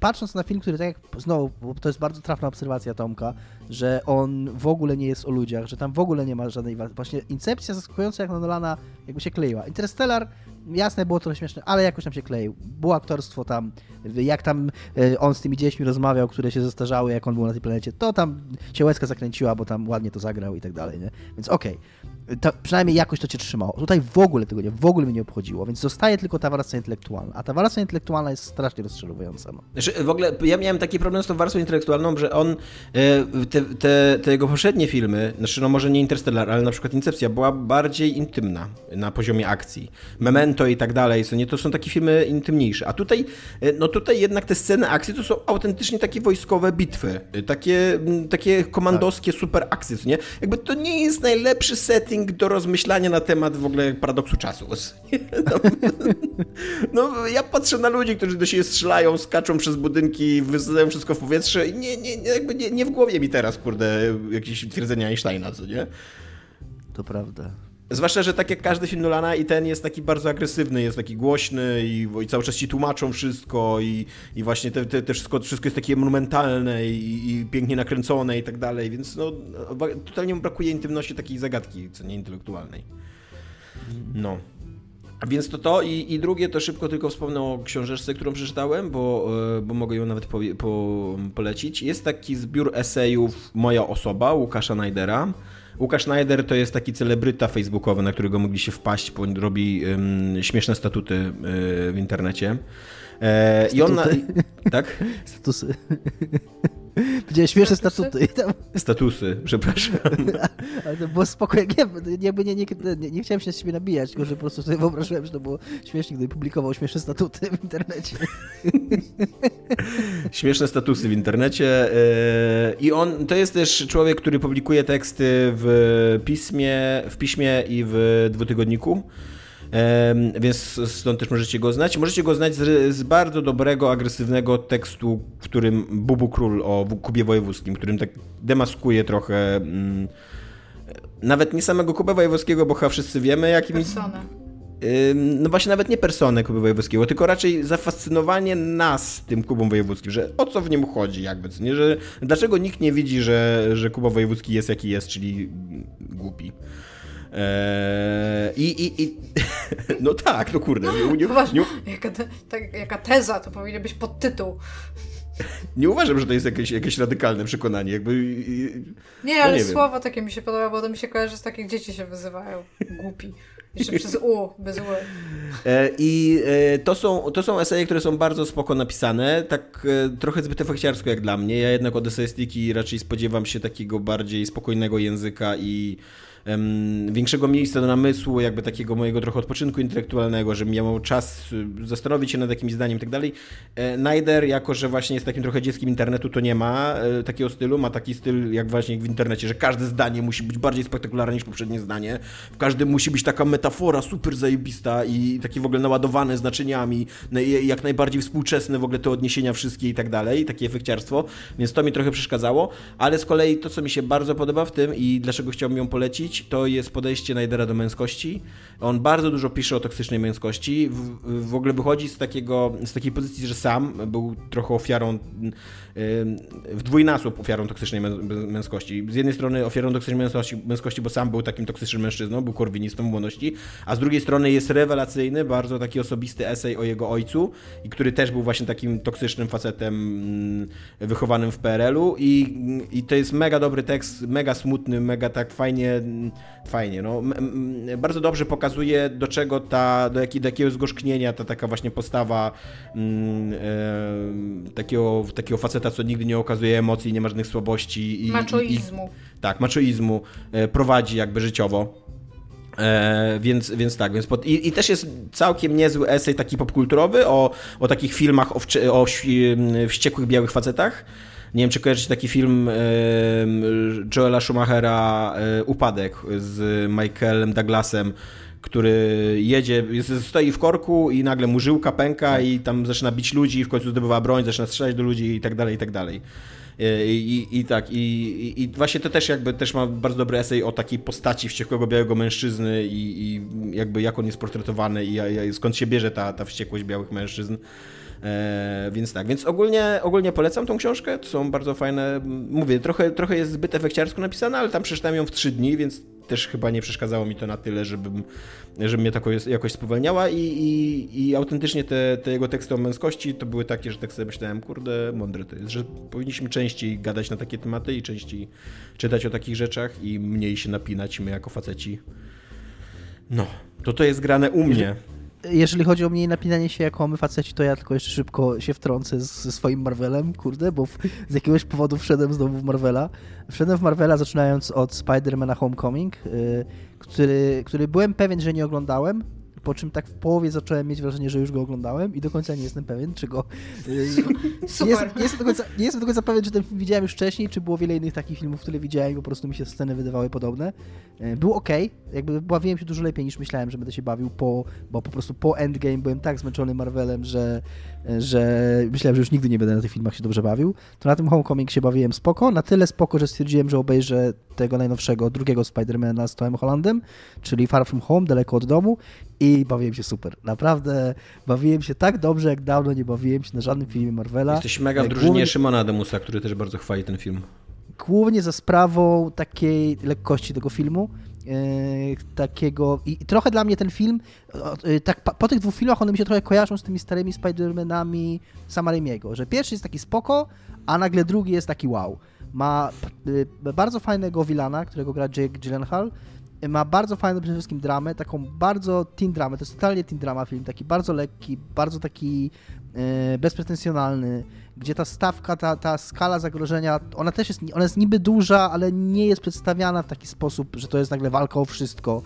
[SPEAKER 3] patrząc na film, który tak jak znowu, bo to jest bardzo trafna obserwacja Tomka, że on w ogóle nie jest o ludziach, że tam w ogóle nie ma żadnej właśnie Incepcja zaskakująca jak na Nolana jakby się kleiła. Interstellar jasne było trochę śmieszne, ale jakoś tam się kleił. Było aktorstwo tam, jak tam e, on z tymi dziećmi rozmawiał, które się zestarzały, jak on był na tej planecie, to tam się łezka zakręciła, bo tam ładnie to zagrał i tak dalej, nie? Więc okej. To przynajmniej jakoś to cię trzymało. Tutaj w ogóle tego nie, w ogóle mnie nie obchodziło, więc zostaje tylko ta warstwa intelektualna. A ta warstwa intelektualna jest strasznie rozczarowująca. No.
[SPEAKER 2] Znaczy, w ogóle ja miałem taki problem z tą warstwą intelektualną, że on, e, te, te, te jego poprzednie filmy, znaczy no może nie Interstellar, ale na przykład Incepcja była bardziej intymna na poziomie akcji. Memento i tak dalej, co nie, to są takie filmy intymniejsze. A tutaj, e, no tutaj jednak te sceny akcji to są autentycznie takie wojskowe bitwy, e, takie, takie komandowskie super akcje, co nie? Jakby to nie jest najlepszy setting do rozmyślania na temat w ogóle paradoksu czasu. No, no ja patrzę na ludzi, którzy do siebie strzelają, skaczą przez budynki, wysadzają wszystko w powietrze i nie, nie, jakby nie, nie w głowie mi teraz, kurde, jakieś twierdzenia Einsteina, co nie?
[SPEAKER 3] To prawda.
[SPEAKER 2] Zwłaszcza, że tak jak każdy film Nolana i ten jest taki bardzo agresywny, jest taki głośny i, i cały czas ci tłumaczą wszystko i, i właśnie te, te, te wszystko, wszystko jest takie monumentalne i, i pięknie nakręcone i tak dalej, więc no totalnie mu brakuje intymności takiej zagadki, co nie intelektualnej. No. Więc to to i, i drugie to szybko tylko wspomnę o książeczce, którą przeczytałem, bo, e, bo mogę ją nawet po, po, polecić. Jest taki zbiór esejów Moja osoba Łukasza Najdera. Łukasz Schneider to jest taki celebryta facebookowy, na którego mogliście wpaść, bo robi um, śmieszne statuty y, w internecie.
[SPEAKER 3] E, I on na, tak? Statusy. Powiedziałeś śmieszne statuty. Tam...
[SPEAKER 2] Statusy, przepraszam.
[SPEAKER 3] Ale to było spokojnie. Nie, nie, nie, nie, nie chciałem się z siebie nabijać, tylko że po prostu sobie wyobrażyłem, że to było śmiesznie, gdy publikował śmieszne statuty w internecie.
[SPEAKER 2] Śmieszne statusy w internecie. E, I on to jest też człowiek, który publikuje teksty w pismie, w piśmie i w dwutygodniku więc stąd też możecie go znać. Możecie go znać z, z, bardzo dobrego, agresywnego tekstu, w którym Bubu Król o Kubie Wojewódzkim, którym tak demaskuje trochę mm, nawet nie samego Kubę Wojewódzkiego, bo chyba wszyscy wiemy, jakim...
[SPEAKER 4] Personę.
[SPEAKER 2] No właśnie nawet nie personę Kuby Wojewódzkiego, tylko raczej zafascynowanie nas tym Kubą Wojewódzkim, że o co w nim chodzi jakby, nie? Że dlaczego nikt nie widzi, że, że Kuba Wojewódzki jest jaki jest, czyli głupi. Eee, I, i, i no tak, no kurde. Nie,
[SPEAKER 4] nie, nie, jaka, te, tak, jaka teza, to powinien być podtytuł.
[SPEAKER 2] Nie uważam, że to jest jakieś, jakieś radykalne przekonanie. Jakby,
[SPEAKER 4] nie, ale no nie słowo wiem. takie mi się podoba, bo to mi się kojarzy, że takich dzieci się wyzywają. Głupi. Jeszcze przez U, bez U.
[SPEAKER 2] E, I e, to są, to są eseje, które są bardzo spoko napisane, tak e, trochę zbyt efekciarsko jak dla mnie. Ja jednak od esestyki raczej spodziewam się takiego bardziej spokojnego języka i um, większego miejsca do namysłu, jakby takiego mojego trochę odpoczynku intelektualnego, żebym miał czas y, zastanowić się nad jakimś zdaniem i tak dalej. E, Najder, jako że właśnie jest takim trochę dzieckiem internetu, to nie ma e, takiego stylu, ma taki styl jak właśnie w internecie, że każde zdanie musi być bardziej spektakularne niż poprzednie zdanie, w każdym musi być taka metafora super zajebista i taki w ogóle naładowany znaczeniami, jak najbardziej współczesne w ogóle te odniesienia wszystkie i tak dalej, takie efekciarstwo, więc to mi trochę przeszkadzało, ale z kolei to, co mi się bardzo podoba w tym i dlaczego chciałbym ją polecić, to jest podejście Najdera do męskości. On bardzo dużo pisze o toksycznej męskości. W, w ogóle wychodzi z, takiego, z takiej pozycji, że sam był trochę ofiarą, w dwójnasób ofiarą toksycznej męskości. Z jednej strony ofiarą toksycznej męskości, męskości, bo sam był takim toksycznym mężczyzną, był korwinistą w młodości, a z drugiej strony jest rewelacyjny, bardzo taki osobisty esej o jego ojcu, i który też był właśnie takim toksycznym facetem mm, wychowanym w PRL-u i, i to jest mega dobry tekst, mega smutny, mega tak fajnie fajnie. No, bardzo dobrze pokazuje, do czego ta, do, jak, do jakiego zgorzknienia ta taka właśnie postawa mm, e, takiego, takiego faceta, co nigdy nie okazuje emocji, nie ma żadnych słabości.
[SPEAKER 4] I, maczoizmu.
[SPEAKER 2] I, tak, maczoizmu e, prowadzi jakby życiowo. E, więc, więc tak, więc pod, i, i, też jest całkiem niezły esej taki popkulturowy o, o takich filmach o, o wściekłych białych facetach. Nie wiem, czy kojarzycie taki film Joela Schumachera e, Upadek z Michaelem Douglasem, który jedzie, stoi w korku i nagle mu żyłka pęka i tam zaczyna bić ludzi, w końcu zdobywa broń, zaczyna strzelać do ludzi i tak dalej, i tak dalej. E, I, i, i tak, i, i, właśnie to też jakby też ma bardzo dobry esej o takiej postaci wściekłego białego mężczyzny i, i jakby jak on jest portretowany i, i skąd się bierze ta, ta wściekłość białych mężczyzn. E, więc tak, więc ogólnie, ogólnie polecam tą książkę, to są bardzo fajne, mówię, trochę, trochę jest zbyt efekciarsko napisana, ale tam przeczytałem ją w trzy dni, więc też chyba nie przeszkadzało mi to na tyle, żebym, żeby mnie tako jakoś spowalniała i, i, i autentycznie te, te jego teksty o męskości to były takie, że tak sobie myślałem, kurde, mądre to jest, że powinniśmy częściej gadać na takie tematy i częściej czytać o takich rzeczach i mniej się napinać my jako faceci. No, to to jest grane u mnie
[SPEAKER 3] jeżeli chodzi o mnie napinanie się jako my faceci, to ja tylko jeszcze szybko się wtrącę ze swoim Marvelem, kurde, bo w, z jakiegoś powodu wszedłem znowu w Marvela. Wszedłem w Marvela zaczynając od Spider-Mana Homecoming, yy, który, który byłem pewien, że nie oglądałem, po czym tak w połowie zacząłem mieć wrażenie, że już go oglądałem i do końca nie jestem pewien, czy go...
[SPEAKER 4] Super.
[SPEAKER 3] Nie, jestem, nie, jestem do końca, nie jestem do końca pewien, czy ten film widziałem już wcześniej, czy było wiele innych takich filmów, które widziałem i po prostu mi się sceny wydawały podobne. E, był ok, jakby bawiłem się dużo lepiej niż myślałem, że będę się bawił po, bo po prostu po Endgame byłem tak zmęczony Marvelem, że że myślałem, że już nigdy nie będę na tych filmach się dobrze bawił, to na tym Homecoming się bawiłem spoko, na tyle spoko, że stwierdziłem, że obejrzę tego najnowszego, drugiego Spidermana z Tomem Hollandem, czyli Far From Home, daleko od domu i bawiłem się super. Naprawdę bawiłem się tak dobrze, jak dawno nie bawiłem się na żadnym filmie Marvela.
[SPEAKER 2] Jesteś mega w drużynie Szymona Ademusa, który też bardzo chwali ten film.
[SPEAKER 3] głównie za sprawą takiej lekkości tego filmu. e, takiego i trochę dla mnie ten film, e, tak po, po tych dwóch filmach one mi się trochę kojarzą z tymi starymi Spider-Manami Sama Raimiego, że pierwszy jest taki spoko, a nagle drugi jest taki wow. Ma e, bardzo fajnego Wilana, którego gra Jake Gyllenhaal, e, ma bardzo fajną przede wszystkim dramę, taką bardzo teen dramę, to jest totalnie teen drama film, taki bardzo lekki, bardzo taki e, bezpretensjonalny, gdzie ta stawka, ta, ta skala zagrożenia, ona też jest, ona jest niby duża, ale nie jest przedstawiana w taki sposób, że to jest nagle walka o wszystko.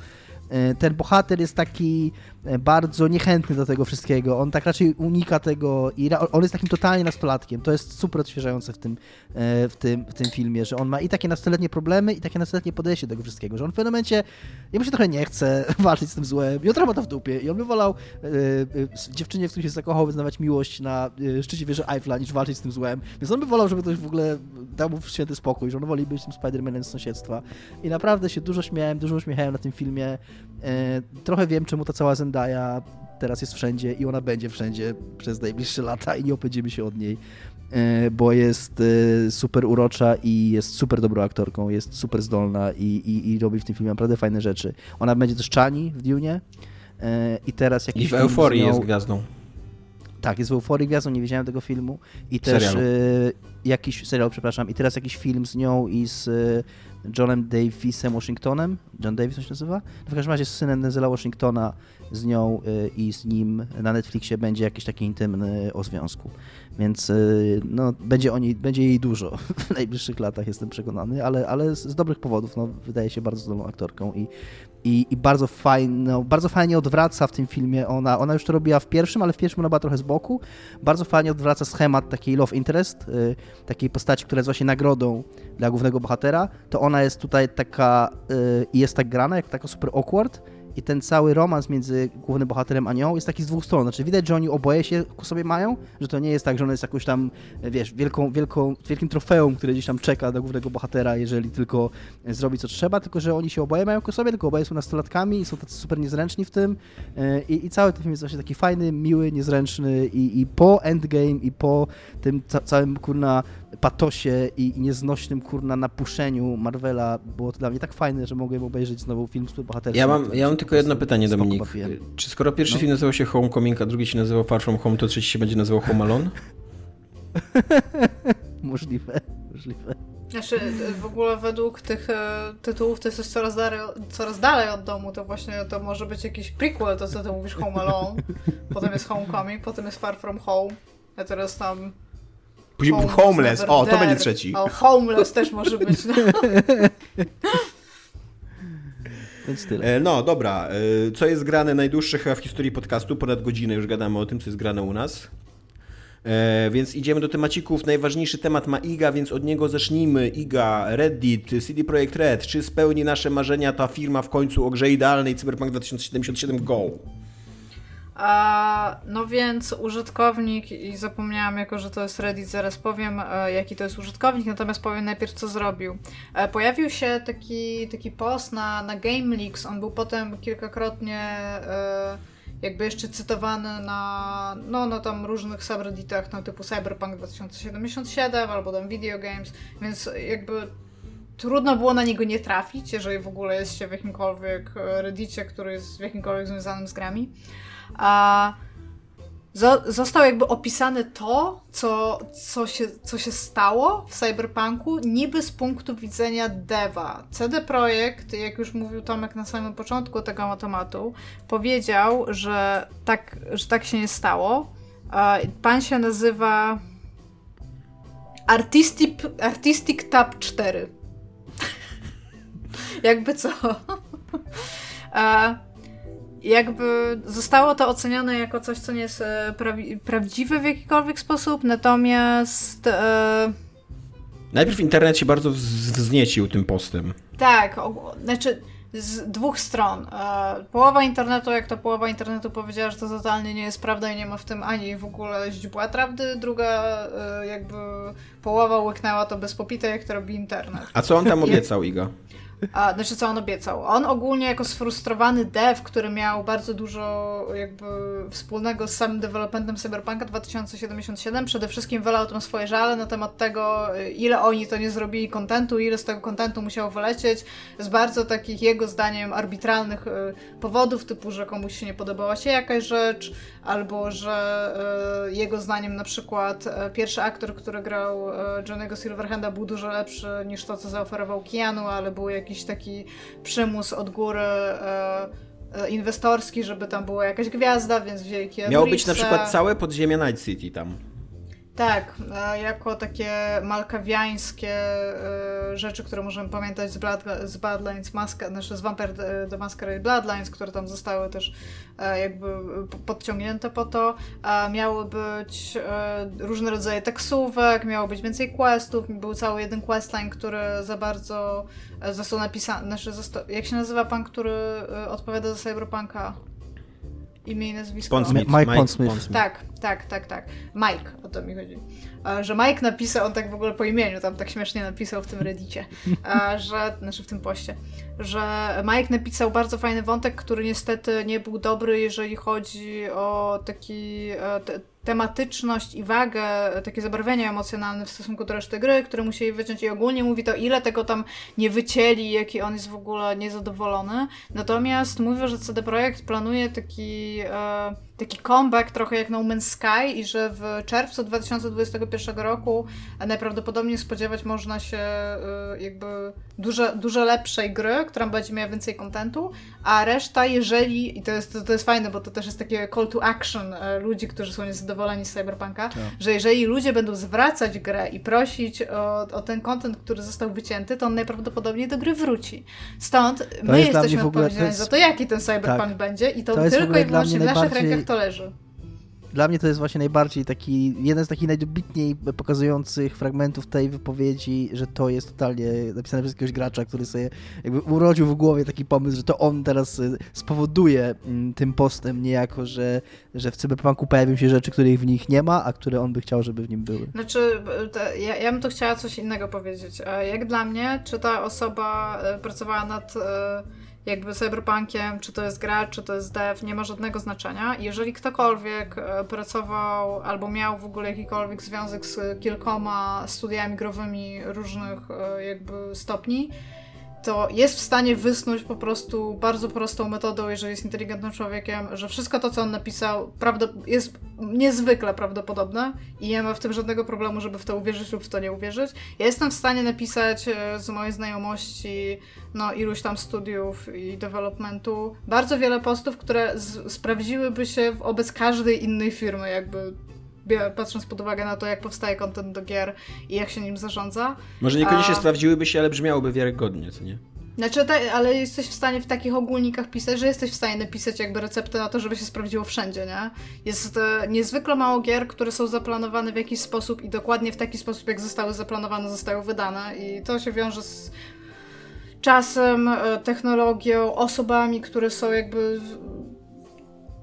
[SPEAKER 3] E, Ten bohater jest taki bardzo niechętny do tego wszystkiego. On tak raczej unika tego i on jest takim totalnie nastolatkiem. To jest super odświeżające w tym, e, w tym, w tym filmie, że on ma i takie nastoletnie problemy, i takie nastoletnie podejście do tego wszystkiego, że on w pewnym momencie jemu się trochę nie chce walczyć z tym złem i on ma to w dupie i on by wolał e, e, dziewczynie, w której się zakochał, wyznawać miłość na e, szczycie wieży Eiffla niż walczyć z tym złem. Więc on by wolał, żeby ktoś w ogóle dał mu święty spokój, że on woli być tym Spider-Manem z sąsiedztwa. I naprawdę się dużo śmiałem, dużo uśmiechałem na tym filmie. E, trochę wiem, czemu ta cała Zendaya teraz jest wszędzie i ona będzie wszędzie przez najbliższe lata i nie opędzimy się od niej, e, bo jest e, super urocza i jest super dobrą aktorką, jest super zdolna i, i, i robi w tym filmie naprawdę fajne rzeczy. Ona będzie też Chani w Dune i teraz jakiś
[SPEAKER 2] I w euforii jest gwiazdą.
[SPEAKER 3] tak, jest w Euforii Gwiazdą, nie widziałem tego filmu. I też jakiś serial, przepraszam, i teraz jakiś film z nią i z Johnem Davisem Washingtonem. John Davis on się nazywa? W każdym razie z synem Denzela Washingtona z nią e, i z nim na Netflixie będzie jakiś taki intymny o związku. Więc e, no, będzie, o niej, będzie jej dużo w najbliższych latach, jestem przekonany, ale, ale z, z dobrych powodów. No, wydaje się bardzo zdolną aktorką i i, i bardzo fajno, bardzo fajnie odwraca w tym filmie. Ona, ona już to robiła w pierwszym, ale w pierwszym ona była trochę z boku. Bardzo fajnie odwraca schemat takiej love interest, y, takiej postaci, która jest właśnie nagrodą dla głównego bohatera. To ona jest tutaj taka y, i jest tak grana, jak taka super awkward. I ten cały romans między głównym bohaterem a nią jest taki z dwóch stron. Znaczy widać, że oni oboje się ku sobie mają, że to nie jest tak, że ona jest jakąś tam, wiesz, wielką, wielką, wielkim trofeum, które gdzieś tam czeka do głównego bohatera, jeżeli tylko zrobi co trzeba, tylko że oni się oboje mają ku sobie, tylko oboje są nastolatkami i są tacy super niezręczni w tym. E, I, i cały ten film jest właśnie taki fajny, miły, niezręczny i, i po Endgame i po tym ca całym kurna patosie i, i nieznośnym kurna napuszeniu Marvela było to dla mnie tak fajne, że mogłem obejrzeć znowu film superbohaterski.
[SPEAKER 2] Ja mam, ja mam tylko jedno pytanie, Dominik.
[SPEAKER 3] bawiłem.
[SPEAKER 2] Czy skoro pierwszy
[SPEAKER 3] No.
[SPEAKER 2] film nazywał się Homecoming, a drugi się nazywał Far From Home, to trzeci się będzie nazywał Home Alone?
[SPEAKER 3] Możliwe, możliwe.
[SPEAKER 4] Znaczy, w ogóle według tych e, tytułów to jest coraz dalej, coraz dalej od domu, to właśnie to może być jakiś prequel, to co ty mówisz, Home Alone, potem jest Homecoming, potem jest Far From Home, a teraz tam...
[SPEAKER 2] Później
[SPEAKER 4] Home
[SPEAKER 2] Homeless,
[SPEAKER 4] Never
[SPEAKER 2] o, to będzie trzeci.
[SPEAKER 4] O, Homeless też może być. No.
[SPEAKER 3] Więc tyle.
[SPEAKER 2] E, No, dobra. E, Co jest grane najdłuższe chyba w historii podcastu? Ponad godzinę już gadamy o tym, co jest grane u nas. E, więc idziemy do temacików. Najważniejszy temat ma Iga, więc od niego zacznijmy. Iga, Reddit, CD Projekt Red. Czy spełni nasze marzenia ta firma w końcu o grze idealnej Cyberpunk 2077 Go?
[SPEAKER 4] No więc użytkownik, i zapomniałam jako, że to jest Reddit, zaraz powiem e, jaki to jest użytkownik, natomiast powiem najpierw co zrobił. E, pojawił się taki, taki post na, na Game Leaks, on był potem kilkakrotnie e, jakby jeszcze cytowany na, no, na tam różnych subredditach, no typu Cyberpunk 2077 albo tam Video Games, więc jakby trudno było na niego nie trafić, jeżeli w ogóle jest się w jakimkolwiek reddicie, który jest w jakimkolwiek związanym z grami. A zo- został jakby opisane to, co, co, się, co się stało w Cyberpunku, niby z punktu widzenia deva. CD Projekt, jak już mówił Tomek na samym początku tego tematu, powiedział, że tak, że tak się nie stało. Pan się nazywa Artistic, Artistic Tab 4. Jakby co? Jakby zostało to ocenione jako coś, co nie jest e, prawi- prawdziwe w jakikolwiek sposób, natomiast e,
[SPEAKER 2] Najpierw internet się bardzo wz- wzniecił tym postem.
[SPEAKER 4] tak, znaczy z dwóch stron. E, połowa internetu, jak to połowa internetu powiedziała, że to totalnie nie jest prawda i nie ma w tym ani w ogóle źdźbła prawdy, druga e, jakby połowa łyknęła to bez popita, jak to robi internet.
[SPEAKER 2] A co on tam obiecał, Iga?
[SPEAKER 4] A, znaczy, co on obiecał? On ogólnie jako sfrustrowany dev, który miał bardzo dużo jakby wspólnego z samym developmentem Cyberpunka 2077, przede wszystkim wylał tam swoje żale na temat tego, ile oni to nie zrobili kontentu, ile z tego kontentu musiało wylecieć, z bardzo takich jego zdaniem arbitralnych y, powodów, typu, że komuś się nie podobała się jakaś rzecz, albo że y, jego zdaniem na przykład y, pierwszy aktor, który grał Johnny'ego Silverhanda był dużo lepszy niż to, co zaoferował Keanu, ale był jakiś taki przymus od góry e, e, inwestorski, żeby tam była jakaś gwiazda, więc Keanu
[SPEAKER 2] Miało być na przykład całe podziemie Night City tam.
[SPEAKER 4] Tak, jako takie malkawiańskie e, rzeczy, które możemy pamiętać z, Blood, z Bloodlines, Maska, znaczy z Vampire the Masquerade Bloodlines, które tam zostały też e, jakby podciągnięte po to. Miały być e, różne rodzaje taksówek, miało być więcej questów, był cały jeden questline, który za bardzo został napisany, znaczy jak się nazywa pan, który odpowiada za Cyberpunka? Imię i nazwisko.
[SPEAKER 3] Pondsmith. Mike, Mike Pondsmith.
[SPEAKER 4] Tak, tak, tak, tak. Mike, o to mi chodzi. Że Mike napisał, on tak w ogóle po imieniu tam tak śmiesznie napisał w tym reddicie, że, znaczy w tym poście, że Mike napisał bardzo fajny wątek, który niestety nie był dobry, jeżeli chodzi o taki e, tematyczność i wagę, takie zabarwienie emocjonalne w stosunku do reszty gry, które musieli wyciąć i ogólnie mówi to, ile tego tam nie wycięli, jaki on jest w ogóle niezadowolony. Natomiast mówię, że CD Projekt planuje taki, e, taki comeback trochę jak No Man's Sky i że w czerwcu 2021 roku najprawdopodobniej spodziewać można się e, jakby dużo, dużo lepszej gry, która będzie miała więcej kontentu, a reszta, jeżeli, i to jest, to jest fajne, bo to też jest takie call to action e, ludzi, którzy są niezadowoleni z Cyberpunka, tak. że jeżeli ludzie będą zwracać grę i prosić o, o ten content, który został wycięty, to on najprawdopodobniej do gry wróci. Stąd to my jesteśmy odpowiedzialni za to, jaki ten Cyberpunk tak. będzie i to, to tylko i wyłącznie w naszych najbardziej... rękach to leży
[SPEAKER 3] dla mnie to jest właśnie najbardziej taki, jeden z takich najdobitniej pokazujących fragmentów tej wypowiedzi, że to jest totalnie napisane przez jakiegoś gracza, który sobie jakby urodził w głowie taki pomysł, że to on teraz y, spowoduje mm, tym postem niejako, że, że w Cyberpunku pojawią się rzeczy, których w nich nie ma, a które on by chciał, żeby w nim były.
[SPEAKER 4] Znaczy, ja, ja bym to chciała coś innego powiedzieć. Jak dla mnie, czy ta osoba y, pracowała nad y, jakby cyberpunkiem, czy to jest gra, czy to jest dev, nie ma żadnego znaczenia. Jeżeli ktokolwiek e, pracował albo miał w ogóle jakikolwiek związek z kilkoma studiami growymi różnych e, jakby stopni, to jest w stanie wysnuć po prostu bardzo prostą metodą, jeżeli jest inteligentnym człowiekiem, że wszystko to, co on napisał, jest niezwykle prawdopodobne i nie ma w tym żadnego problemu, żeby w to uwierzyć lub w to nie uwierzyć. Ja jestem w stanie napisać e, z mojej znajomości no, iluś tam studiów i developmentu bardzo wiele postów, które sprawdziłyby się wobec każdej innej firmy, jakby patrząc pod uwagę na to, jak powstaje kontent do gier i jak się nim zarządza.
[SPEAKER 2] Może niekoniecznie A... sprawdziłyby się, ale brzmiałoby wiarygodnie, co nie?
[SPEAKER 4] Znaczy, ale jesteś w stanie w takich ogólnikach pisać, że jesteś w stanie napisać jakby receptę na to, żeby się sprawdziło wszędzie, nie? Jest e, niezwykle mało gier, które są zaplanowane w jakiś sposób i dokładnie w taki sposób, jak zostały zaplanowane, zostały wydane i to się wiąże z czasem, e, technologią, osobami, które są jakby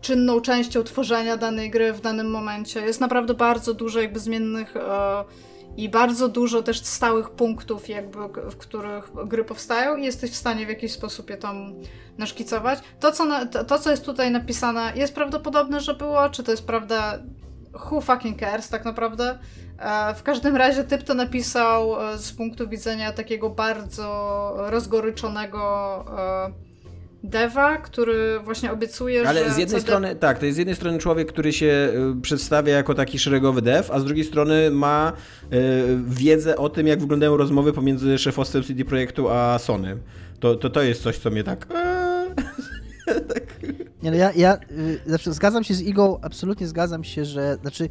[SPEAKER 4] czynną częścią tworzenia danej gry w danym momencie. Jest naprawdę bardzo dużo jakby zmiennych e, i bardzo dużo też stałych punktów, jakby, w których gry powstają i jesteś w stanie w jakiś sposób je tam naszkicować. To co, na, to, to, co jest tutaj napisane, jest prawdopodobne, że było, czy to jest prawda? Who fucking cares, tak naprawdę? E, w każdym razie typ to napisał e, z punktu widzenia takiego bardzo rozgoryczonego e, Deva, który właśnie obiecuje,
[SPEAKER 2] Ale
[SPEAKER 4] że...
[SPEAKER 2] z jednej strony, tak, to jest z jednej strony człowiek, który się y, przedstawia jako taki szeregowy dev, a z drugiej strony ma y, wiedzę o tym, jak wyglądają rozmowy pomiędzy szefostwem CD Projektu a Sony. To, to, to jest coś, co mnie tak...
[SPEAKER 3] tak. Nie, no ja, ja y, znaczy, zgadzam się z Igą, absolutnie zgadzam się, że znaczy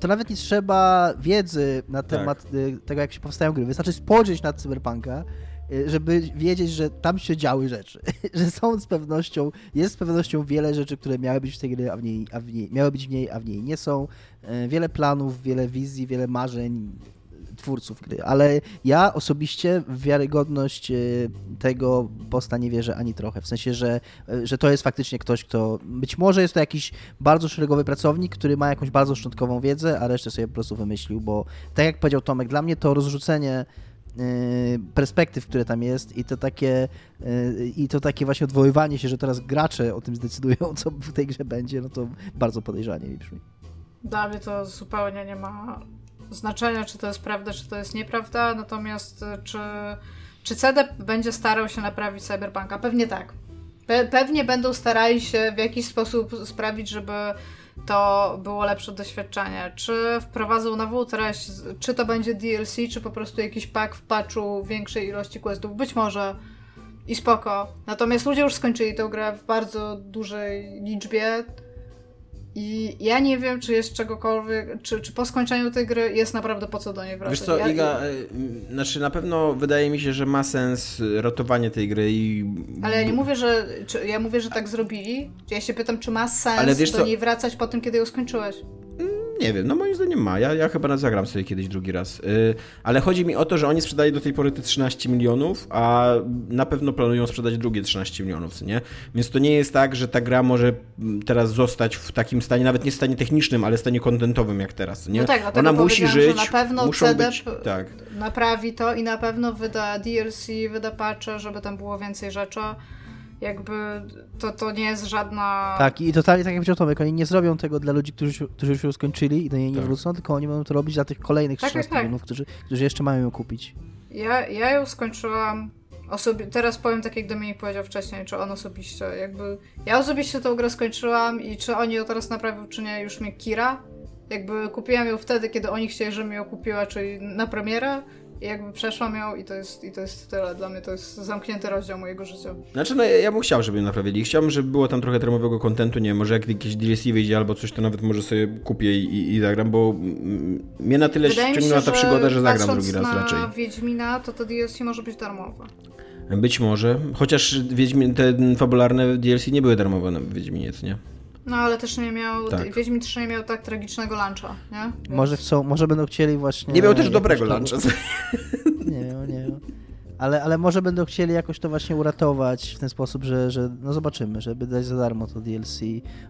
[SPEAKER 3] to nawet nie trzeba wiedzy na temat tak. tego, jak się powstają gry. Wystarczy spojrzeć na Cyberpunka żeby wiedzieć, że tam się działy rzeczy, że są z pewnością, jest z pewnością wiele rzeczy, które miały być w tej gry, a w niej, a w niej miały być w niej, a w niej nie są. Y, wiele planów, wiele wizji, wiele marzeń twórców gry, ale ja osobiście w wiarygodność y, tego posta nie wierzę ani trochę, w sensie, że, że to jest faktycznie ktoś, kto być może jest to jakiś bardzo szeregowy pracownik, który ma jakąś bardzo szczątkową wiedzę, a resztę sobie po prostu wymyślił, bo tak jak powiedział Tomek, dla mnie to rozrzucenie perspektyw, które tam jest i to takie i to takie właśnie odwoływanie się, że teraz gracze o tym zdecydują, co w tej grze będzie, no to bardzo podejrzanie mi brzmi.
[SPEAKER 4] Dla mnie to zupełnie nie ma znaczenia, czy to jest prawda, czy to jest nieprawda, natomiast czy, czy CD będzie starał się naprawić Cyberpunka? Pewnie tak. Pe pewnie będą starali się w jakiś sposób sprawić, żeby to było lepsze doświadczenie. Czy wprowadzą nową treść, czy to będzie DLC, czy po prostu jakiś pack w patchu większej ilości questów. Być może i spoko. Natomiast ludzie już skończyli tę grę w bardzo dużej liczbie. I ja nie wiem, czy jest czegokolwiek, czy, czy po skończeniu tej gry jest naprawdę po co do niej wracać.
[SPEAKER 2] Wiesz co,
[SPEAKER 4] ja,
[SPEAKER 2] Iga, y, znaczy na pewno wydaje mi się, że ma sens ratowanie tej gry i...
[SPEAKER 4] Ale ja nie mówię, że, czy, ja mówię, że tak zrobili. Ja się pytam, czy ma sens do co? niej wracać po tym, kiedy ją skończyłeś.
[SPEAKER 2] Nie wiem, no moim zdaniem ma. Ja, ja chyba zagram sobie kiedyś drugi raz. Yy, ale chodzi mi o to, że oni sprzedali do tej pory te 13 milionów, a na pewno planują sprzedać drugie 13 milionów, nie? Więc to nie jest tak, że ta gra może teraz zostać w takim stanie, nawet nie stanie technicznym, ale stanie kontentowym jak teraz, nie?
[SPEAKER 4] No tak,
[SPEAKER 2] Ona musi żyć.
[SPEAKER 4] na pewno
[SPEAKER 2] CD być, tak.
[SPEAKER 4] naprawi to i na pewno wyda DLC, wyda patche, żeby tam było więcej rzeczy jakby to, to nie jest żadna...
[SPEAKER 3] Tak, i totalnie tak jak powiedział Tomek, oni nie zrobią tego dla ludzi, którzy, którzy już ją skończyli i do niej nie tak. wrócą, tylko oni będą to robić dla tych kolejnych tak, 16 tak, milionów, którzy, którzy jeszcze mają ją kupić.
[SPEAKER 4] Ja, ja ją skończyłam osobi- teraz powiem tak, jak Dominik powiedział wcześniej, czy on osobiście, jakby ja osobiście tą grę skończyłam i czy oni ją teraz naprawią, czy nie, już mnie kira. Jakby kupiłam ją wtedy, kiedy oni chcieli, żebym ją kupiła, czyli na premierę i jakby przeszłam ją i to jest, i to jest tyle. Dla mnie to jest zamknięty rozdział mojego życia.
[SPEAKER 2] Znaczy, no ja bym chciał, żeby ją naprawili. Chciałbym, żeby było tam trochę termowego kontentu, nie wiem, może jak jakieś DLC wyjdzie albo coś, to nawet może sobie kupię i, i, i zagram, bo mnie na tyle ściągnęła ta przygoda, że zagram drugi raz
[SPEAKER 4] na
[SPEAKER 2] raczej.
[SPEAKER 4] Wiedźmina, to to DLC może być darmowe.
[SPEAKER 2] Być może, chociaż Wiedźmin, te fabularne DLC nie były darmowe na Wiedźminie, nie?
[SPEAKER 4] No ale też nie miał, tak. Wiedźmin też nie miał tak tragicznego luncha, nie? Więc...
[SPEAKER 3] Może chcą, może będą chcieli właśnie...
[SPEAKER 2] Nie miał też dobrego luncha.
[SPEAKER 3] nie wiem, nie wiem. Ale, ale może będą chcieli jakoś to właśnie uratować w ten sposób, że, że no zobaczymy, żeby dać za darmo to DLC,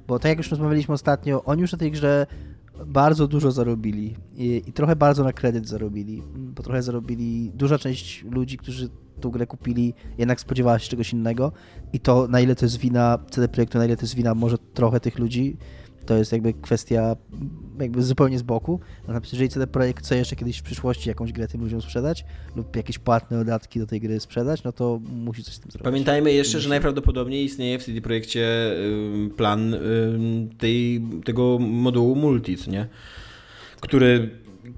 [SPEAKER 3] bo tak jak już rozmawialiśmy ostatnio, oni już na tej grze bardzo dużo zarobili i, i trochę bardzo na kredyt zarobili, bo trochę zarobili, duża część ludzi, którzy tą grę kupili, jednak spodziewała się czegoś innego. I to na ile to jest wina CD Projektu, na ile to jest wina może trochę tych ludzi, to jest jakby kwestia jakby zupełnie z boku. Natomiast jeżeli CD Projekt chce jeszcze kiedyś w przyszłości jakąś grę tym ludziom sprzedać lub jakieś płatne dodatki do tej gry sprzedać, no to musi coś z tym zrobić.
[SPEAKER 2] Pamiętajmy jeszcze, że najprawdopodobniej istnieje w CD Projekcie plan tej, tego modułu multi, nie? który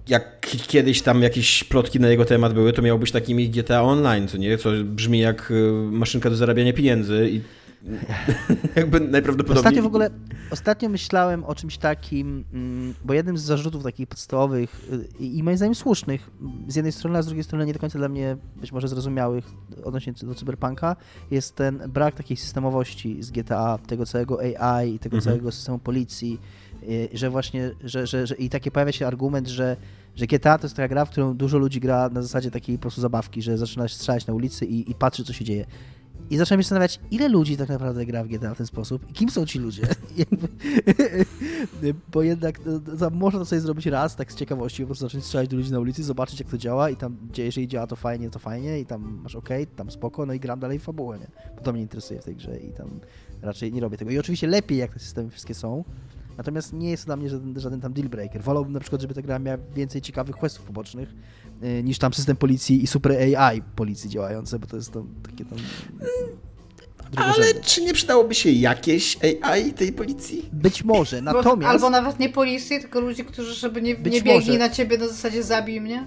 [SPEAKER 2] jak kiedyś tam jakieś plotki na jego temat były, to miał być takimi GTA Online, co nie? Co brzmi jak y, maszynka do zarabiania pieniędzy i jakby najprawdopodobniej...
[SPEAKER 3] Ostatnio w ogóle, ostatnio myślałem o czymś takim, mm, bo jednym z zarzutów takich podstawowych y, i moim zdaniem słusznych, z jednej strony, a z drugiej strony nie do końca dla mnie być może zrozumiałych odnośnie do cyberpunka, jest ten brak takiej systemowości z GTA, tego całego AI i tego mhm. całego systemu policji, Y, że właśnie, że, że, że, i taki pojawia się argument, że, że GTA to jest taka gra, w którą dużo ludzi gra na zasadzie takiej po prostu zabawki, że zaczyna strzelać na ulicy i, i patrzy, co się dzieje. I zacząłem się zastanawiać, ile ludzi tak naprawdę gra w GTA w ten sposób i kim są ci ludzie. Bo jednak no, można to sobie zrobić raz, tak z ciekawości, po prostu zacząć strzelać do ludzi na ulicy, zobaczyć jak to działa i tam, jeżeli działa to fajnie, to fajnie i tam masz ok, tam spoko, no i gram dalej w fabułę, nie? Bo to mnie interesuje w tej grze i tam raczej nie robię tego. I oczywiście lepiej, jak te systemy wszystkie są, Natomiast nie jest dla mnie żaden, żaden tam deal breaker. Wolałbym na przykład, żeby ta gra miała więcej ciekawych questów pobocznych niż tam system policji i super AI policji działające, bo to jest to takie tam...
[SPEAKER 2] Ale czy nie przydałoby się jakieś AI tej policji?
[SPEAKER 3] Być może, natomiast...
[SPEAKER 4] Albo nawet nie policji, tylko ludzi, którzy żeby nie, nie biegli może. na ciebie na zasadzie zabij mnie.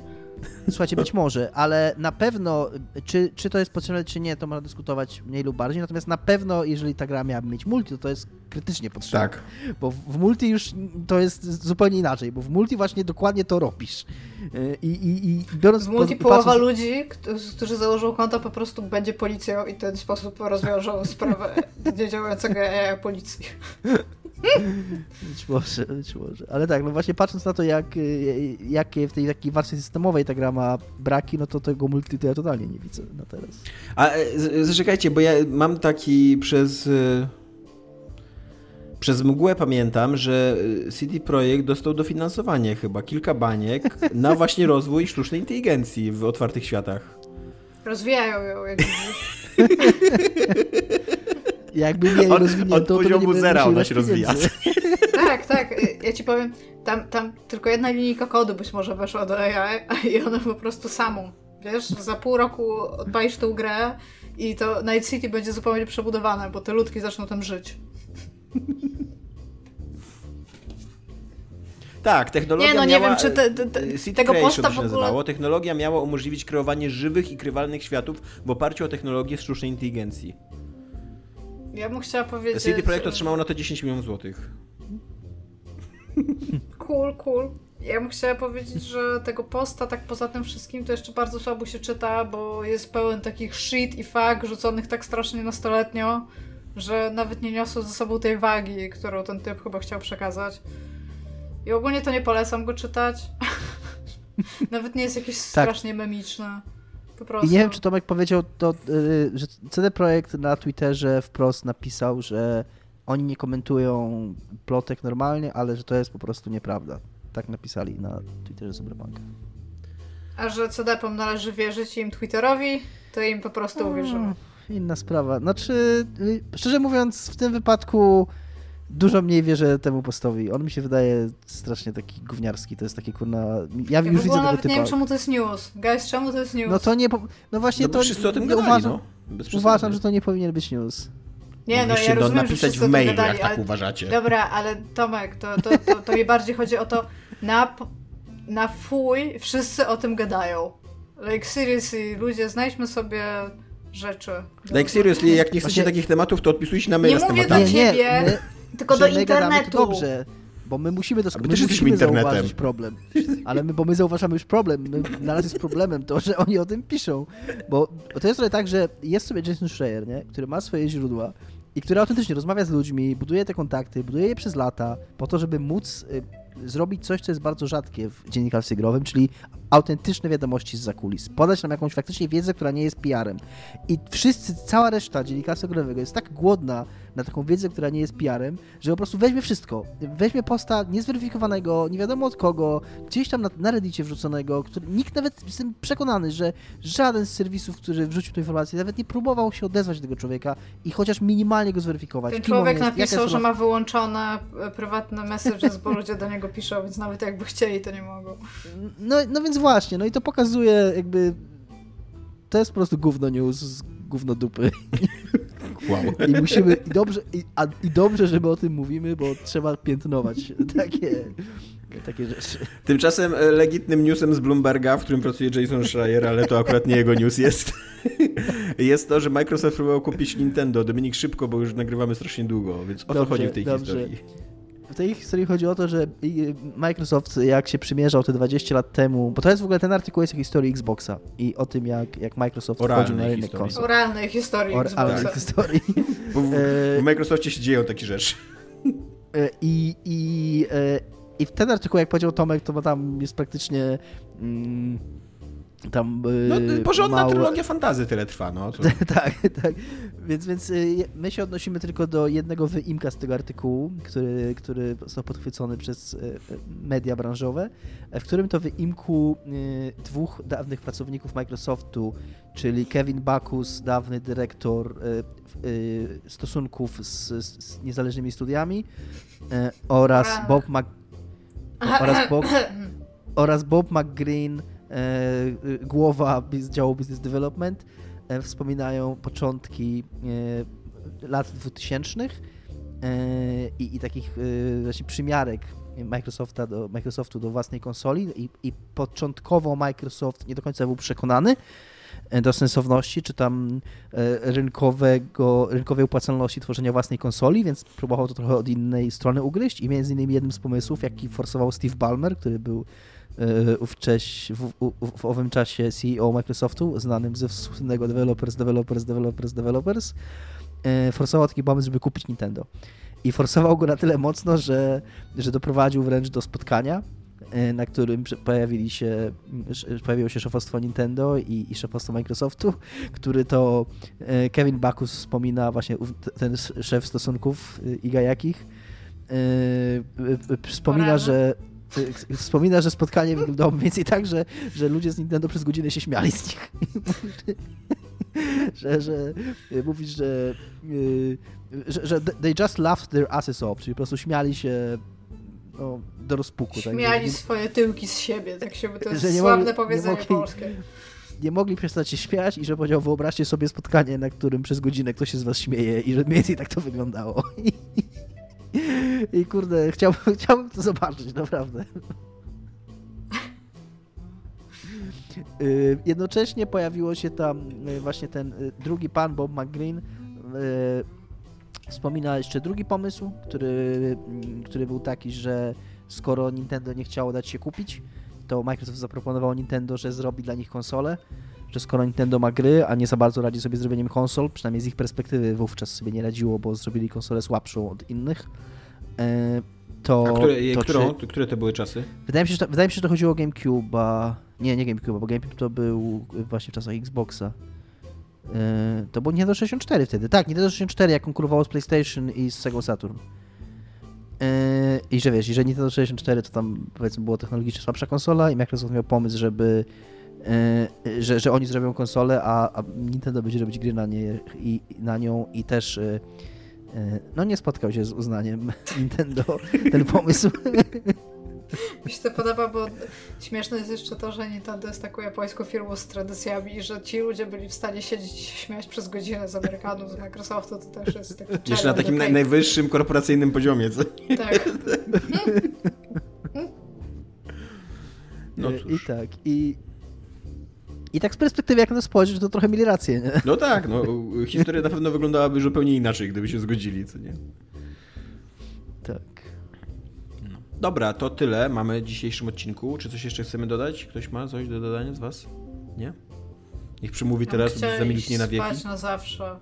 [SPEAKER 3] Słuchajcie, być może, ale na pewno, czy, czy to jest potrzebne, czy nie, to można dyskutować mniej lub bardziej. Natomiast na pewno, jeżeli ta gra miałaby mieć multi, to to jest krytycznie potrzebne. Tak. Bo w, multi już to jest zupełnie inaczej, bo w multi właśnie dokładnie to robisz. I, i, i biorąc
[SPEAKER 4] w multi połowa patrząc... ludzi, którzy założą konto, po prostu będzie policją i w ten sposób rozwiążą sprawę niedziałającego policji.
[SPEAKER 3] Być może, być może. Ale tak, no właśnie patrząc na to, jak, y, jakie w tej takiej warstwie systemowej ta gra ma braki, no to tego multi to ja totalnie nie widzę na teraz.
[SPEAKER 2] A e, zaczekajcie, bo ja mam taki przez... Y, Przez mgłę pamiętam, że y, CD Projekt dostał dofinansowanie chyba, kilka baniek na właśnie rozwój sztucznej inteligencji w otwartych światach.
[SPEAKER 4] Rozwijają ją, jak.
[SPEAKER 3] Jakby mieli
[SPEAKER 2] Od-
[SPEAKER 3] rozwiniętą,
[SPEAKER 2] od
[SPEAKER 3] to
[SPEAKER 2] poziomu
[SPEAKER 3] będą
[SPEAKER 2] zera ona się rozwija.
[SPEAKER 4] Tak, tak. Ja ci powiem, tam, tam tylko jedna linijka kodu być może weszła do AI, a i ona po prostu samą. Wiesz, za pół roku odpalisz tą grę i to Night City będzie zupełnie przebudowane, bo te ludki zaczną tam żyć.
[SPEAKER 2] Tak, technologia
[SPEAKER 4] Nie, no nie
[SPEAKER 2] miała,
[SPEAKER 4] wiem, czy te- te- te-
[SPEAKER 2] Seed
[SPEAKER 4] tego posta
[SPEAKER 2] to
[SPEAKER 4] w ogóle-
[SPEAKER 2] nazywało. Technologia miała umożliwić kreowanie żywych i krywalnych światów w oparciu o technologię sztucznej inteligencji.
[SPEAKER 4] Ja bym chciała powiedzieć...
[SPEAKER 2] CD Projekt otrzymało na to 10 milionów złotych.
[SPEAKER 4] Cool, cool. Ja bym chciała powiedzieć, że tego posta tak poza tym wszystkim to jeszcze bardzo słabo się czyta, bo jest pełen takich shit i fak rzuconych tak strasznie nastoletnio, że nawet nie niosą ze sobą tej wagi, którą ten typ chyba chciał przekazać. I ogólnie to nie polecam go czytać. nawet nie jest jakieś strasznie memiczne. Po prostu.
[SPEAKER 3] I nie wiem, czy Tomek powiedział to, y, że CD Projekt na Twitterze wprost napisał, że oni nie komentują plotek normalnie, ale że to jest po prostu nieprawda. Tak napisali na Twitterze Cyberpunka.
[SPEAKER 4] A że CD-pom należy wierzyć im Twitterowi, to im po prostu uwierzymy.
[SPEAKER 3] Mm, Inna sprawa. Znaczy, y, szczerze mówiąc, w tym wypadku dużo mniej wierzę temu postowi. On mi się wydaje strasznie taki gówniarski. To jest taki kurna... Ja
[SPEAKER 4] Ja
[SPEAKER 3] już widzę tego typa.
[SPEAKER 4] nie wiem, czemu to jest news. Guys, czemu to jest news?
[SPEAKER 3] No to nie... po- No właśnie
[SPEAKER 2] No
[SPEAKER 3] to...
[SPEAKER 2] wszyscy o tym
[SPEAKER 3] nie
[SPEAKER 2] gadali,
[SPEAKER 3] uważam,
[SPEAKER 2] no.
[SPEAKER 3] Uważam, że to nie powinien być news.
[SPEAKER 4] Nie, no ja rozumiem, że
[SPEAKER 2] napisać
[SPEAKER 4] o
[SPEAKER 2] w mailu,
[SPEAKER 4] gadali,
[SPEAKER 2] jak tak
[SPEAKER 4] ale...
[SPEAKER 2] uważacie.
[SPEAKER 4] Dobra, ale Tomek, to, to, to, to mi bardziej chodzi o to, na, na fuj wszyscy o tym gadają. Like seriously, ludzie, znajdźmy sobie rzeczy.
[SPEAKER 2] Like seriously, jak nie chcecie
[SPEAKER 3] Właśnie-
[SPEAKER 2] takich tematów, to odpisujcie na maila
[SPEAKER 4] Nie
[SPEAKER 2] z
[SPEAKER 4] mówię
[SPEAKER 2] tematami.
[SPEAKER 4] do ciebie,
[SPEAKER 3] my,
[SPEAKER 4] Tylko
[SPEAKER 3] że
[SPEAKER 4] do internetu.
[SPEAKER 3] To dobrze, bo my musimy to
[SPEAKER 2] my
[SPEAKER 3] my
[SPEAKER 2] też jesteśmy
[SPEAKER 3] musimy
[SPEAKER 2] internetem.
[SPEAKER 3] zauważyć problem. Ale my, bo my zauważamy już problem. My, na razie jest problemem to, że oni o tym piszą. Bo, bo to jest trochę tak, że jest sobie Jason Schreier, nie? który ma swoje źródła i który autentycznie rozmawia z ludźmi, buduje te kontakty, buduje je przez lata po to, żeby móc y, zrobić coś, co jest bardzo rzadkie w dziennikarstwie growym, czyli autentyczne wiadomości z zakulis. Podać nam jakąś faktycznie wiedzę, która nie jest PR-em. I wszyscy, cała reszta dziennikarstwa growego jest tak głodna na taką wiedzę, która nie jest PR-em, że po prostu weźmie wszystko. Weźmie posta niezweryfikowanego, nie wiadomo od kogo, gdzieś tam na, na Reddicie wrzuconego, który nikt nawet, jestem przekonany, że żaden z serwisów, który wrzucił tę informację, nawet nie próbował się odezwać do tego człowieka i chociaż minimalnie go zweryfikować.
[SPEAKER 4] Ten człowiek
[SPEAKER 3] jest,
[SPEAKER 4] napisał, że ma wyłączone e, prywatne messages, bo ludzie do niego piszą, więc nawet jakby chcieli, to nie mogą.
[SPEAKER 3] No, no więc właśnie, no i to pokazuje jakby... To jest po prostu gówno news z gówno dupy.
[SPEAKER 2] Wow.
[SPEAKER 3] I musimy, i dobrze, i, a, i dobrze, że my o tym mówimy, bo trzeba piętnować takie, takie rzeczy.
[SPEAKER 2] Tymczasem e, legitnym newsem z Bloomberga, w którym pracuje Jason Schreier, ale to akurat nie jego news jest, jest to, że Microsoft próbował kupić Nintendo. Dominik szybko, bo już nagrywamy strasznie długo, więc o co
[SPEAKER 3] Dobrze,
[SPEAKER 2] chodzi w tej
[SPEAKER 3] dobrze.
[SPEAKER 2] historii?
[SPEAKER 3] W tej historii chodzi o to, że Microsoft jak się przymierzał te 20 lat temu, bo to jest w ogóle ten artykuł jest o historii Xboxa i o tym jak, jak Microsoft
[SPEAKER 2] Oralnej
[SPEAKER 3] wchodził na rynek
[SPEAKER 2] historii.
[SPEAKER 3] konsol.
[SPEAKER 4] O realnej historii
[SPEAKER 3] O realnej
[SPEAKER 4] Xboxa.
[SPEAKER 3] historii.
[SPEAKER 2] Bo w,
[SPEAKER 3] E,
[SPEAKER 2] w Microsoftie się dzieją takie rzeczy.
[SPEAKER 3] E, I, i, e, I w ten artykuł, jak powiedział Tomek, to tam jest praktycznie mm, tam
[SPEAKER 2] No,
[SPEAKER 3] e,
[SPEAKER 2] porządna
[SPEAKER 3] mało-
[SPEAKER 2] trylogia fantazy tyle trwa, no. To...
[SPEAKER 3] tak, tak. Więc, więc y, my się odnosimy tylko do jednego wyimka z tego artykułu, który, który został podchwycony przez y, y, media branżowe, w którym to wyimku y, dwóch dawnych pracowników Microsoftu, czyli Kevin Backus, dawny dyrektor y, y, stosunków z, z, niezależnymi studiami y, oraz. Bob Mac, oraz Bob, oraz Bob McGreen, y, głowa biz- działu Business Development, e, wspominają początki e, lat 2000 e, i, i takich e, właśnie przymiarek Microsofta do, Microsoftu do własnej konsoli i, i początkowo Microsoft nie do końca był przekonany e, do sensowności, czy tam e, rynkowego, rynkowej opłacalności tworzenia własnej konsoli, więc próbował to trochę od innej strony ugryźć i między innymi jednym z pomysłów, jaki forsował Steve Ballmer, który był e, ówcześ, w, w, w owym czasie CEO Microsoftu, znanym ze słynnego developers, developers, developers, developers, e, forsował taki pomysł, żeby kupić Nintendo. I forsował go na tyle mocno, że, że doprowadził wręcz do spotkania, e, na którym pojawili się, pojawiło się szefostwo Nintendo i, i szefostwo Microsoftu, który to e, Kevin Backus wspomina właśnie ten szef stosunków e, Iga Jakich, wspomina, że wspomina, że spotkanie wyglądało mniej więcej tak, że, że ludzie z Nintendo przez godzinę się śmiali z nich. że, że yy, mówisz, że, yy, że, że they just laughed their asses off, czyli po prostu śmiali się no, do rozpuku. tak?
[SPEAKER 4] Śmiali
[SPEAKER 3] Że
[SPEAKER 4] swoje tyłki z siebie, tak się to jest
[SPEAKER 3] nie
[SPEAKER 4] sławne
[SPEAKER 3] mogli- nie
[SPEAKER 4] powiedzenie
[SPEAKER 3] mogli-
[SPEAKER 4] polskie.
[SPEAKER 3] nie mogli przestać się śmiać i że powiedział, wyobraźcie sobie spotkanie, na którym przez godzinę ktoś się z was śmieje i że mniej więcej tak to wyglądało. I, kurde, chciałbym, chciałbym to zobaczyć, naprawdę. Y, Jednocześnie pojawiło się tam y, właśnie ten y, drugi pan, Bob McGreen, wspomina jeszcze drugi pomysł, który, mm, który był taki, że skoro Nintendo nie chciało dać się kupić, to Microsoft zaproponował Nintendo, że zrobi dla nich konsolę, że skoro Nintendo ma gry, a nie za bardzo radzi sobie z zrobieniem konsol, przynajmniej z ich perspektywy wówczas sobie nie radziło, bo zrobili konsolę słabszą od innych, e, to...
[SPEAKER 2] A które,
[SPEAKER 3] to
[SPEAKER 2] którą,
[SPEAKER 3] czy-
[SPEAKER 2] które to były czasy?
[SPEAKER 3] Wydaje mi się, że to, wydaje mi się, że to chodziło o GameCube'a. Nie, nie GameCube'a, bo GameCube to był właśnie w czasach Xboxa. Yy, to było Nintendo 64 wtedy. Tak, Nintendo 64 jak konkurowało z PlayStation i z Sega Saturn. Yy, I że wiesz, jeżeli Nintendo 64 to tam powiedzmy było technologicznie słabsza konsola i Microsoft miał pomysł, żeby yy, że, że oni zrobią konsolę, a, a Nintendo będzie robić gry na, nie, i, na nią i też yy, yy, no nie spotkał się z uznaniem Nintendo ten pomysł.
[SPEAKER 4] Mi się to podoba, bo śmieszne jest jeszcze to, że Nintendo jest taką japońską firmą z tradycjami i że ci ludzie byli w stanie siedzieć i się śmiać przez godzinę z Amerykanów, z Microsoftu, to też jest taki
[SPEAKER 2] Jeszcze na takim naj, najwyższym korporacyjnym poziomie, co?
[SPEAKER 4] Tak.
[SPEAKER 2] No
[SPEAKER 3] I
[SPEAKER 2] cóż.
[SPEAKER 3] tak, i... I tak z perspektywy, jak na to spojrzeć, to trochę mieli rację, nie?
[SPEAKER 2] No tak, no historia na pewno wyglądałaby zupełnie inaczej, gdyby się zgodzili, co nie?
[SPEAKER 3] Tak.
[SPEAKER 2] Dobra, to tyle mamy w dzisiejszym odcinku. Czy coś jeszcze chcemy dodać? Ktoś ma coś do dodania z was? Nie? Niech przymówi teraz,
[SPEAKER 4] Chcieli
[SPEAKER 2] zamilknie na wieki.
[SPEAKER 4] spać na zawsze.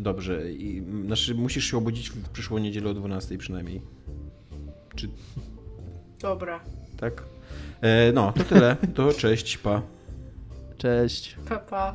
[SPEAKER 2] Dobrze. I, znaczy, musisz się obudzić w przyszłą niedzielę o 12 przynajmniej. Czy
[SPEAKER 4] Dobra.
[SPEAKER 2] tak? E, no, to tyle. To cześć, pa.
[SPEAKER 3] Cześć.
[SPEAKER 4] Pa, pa.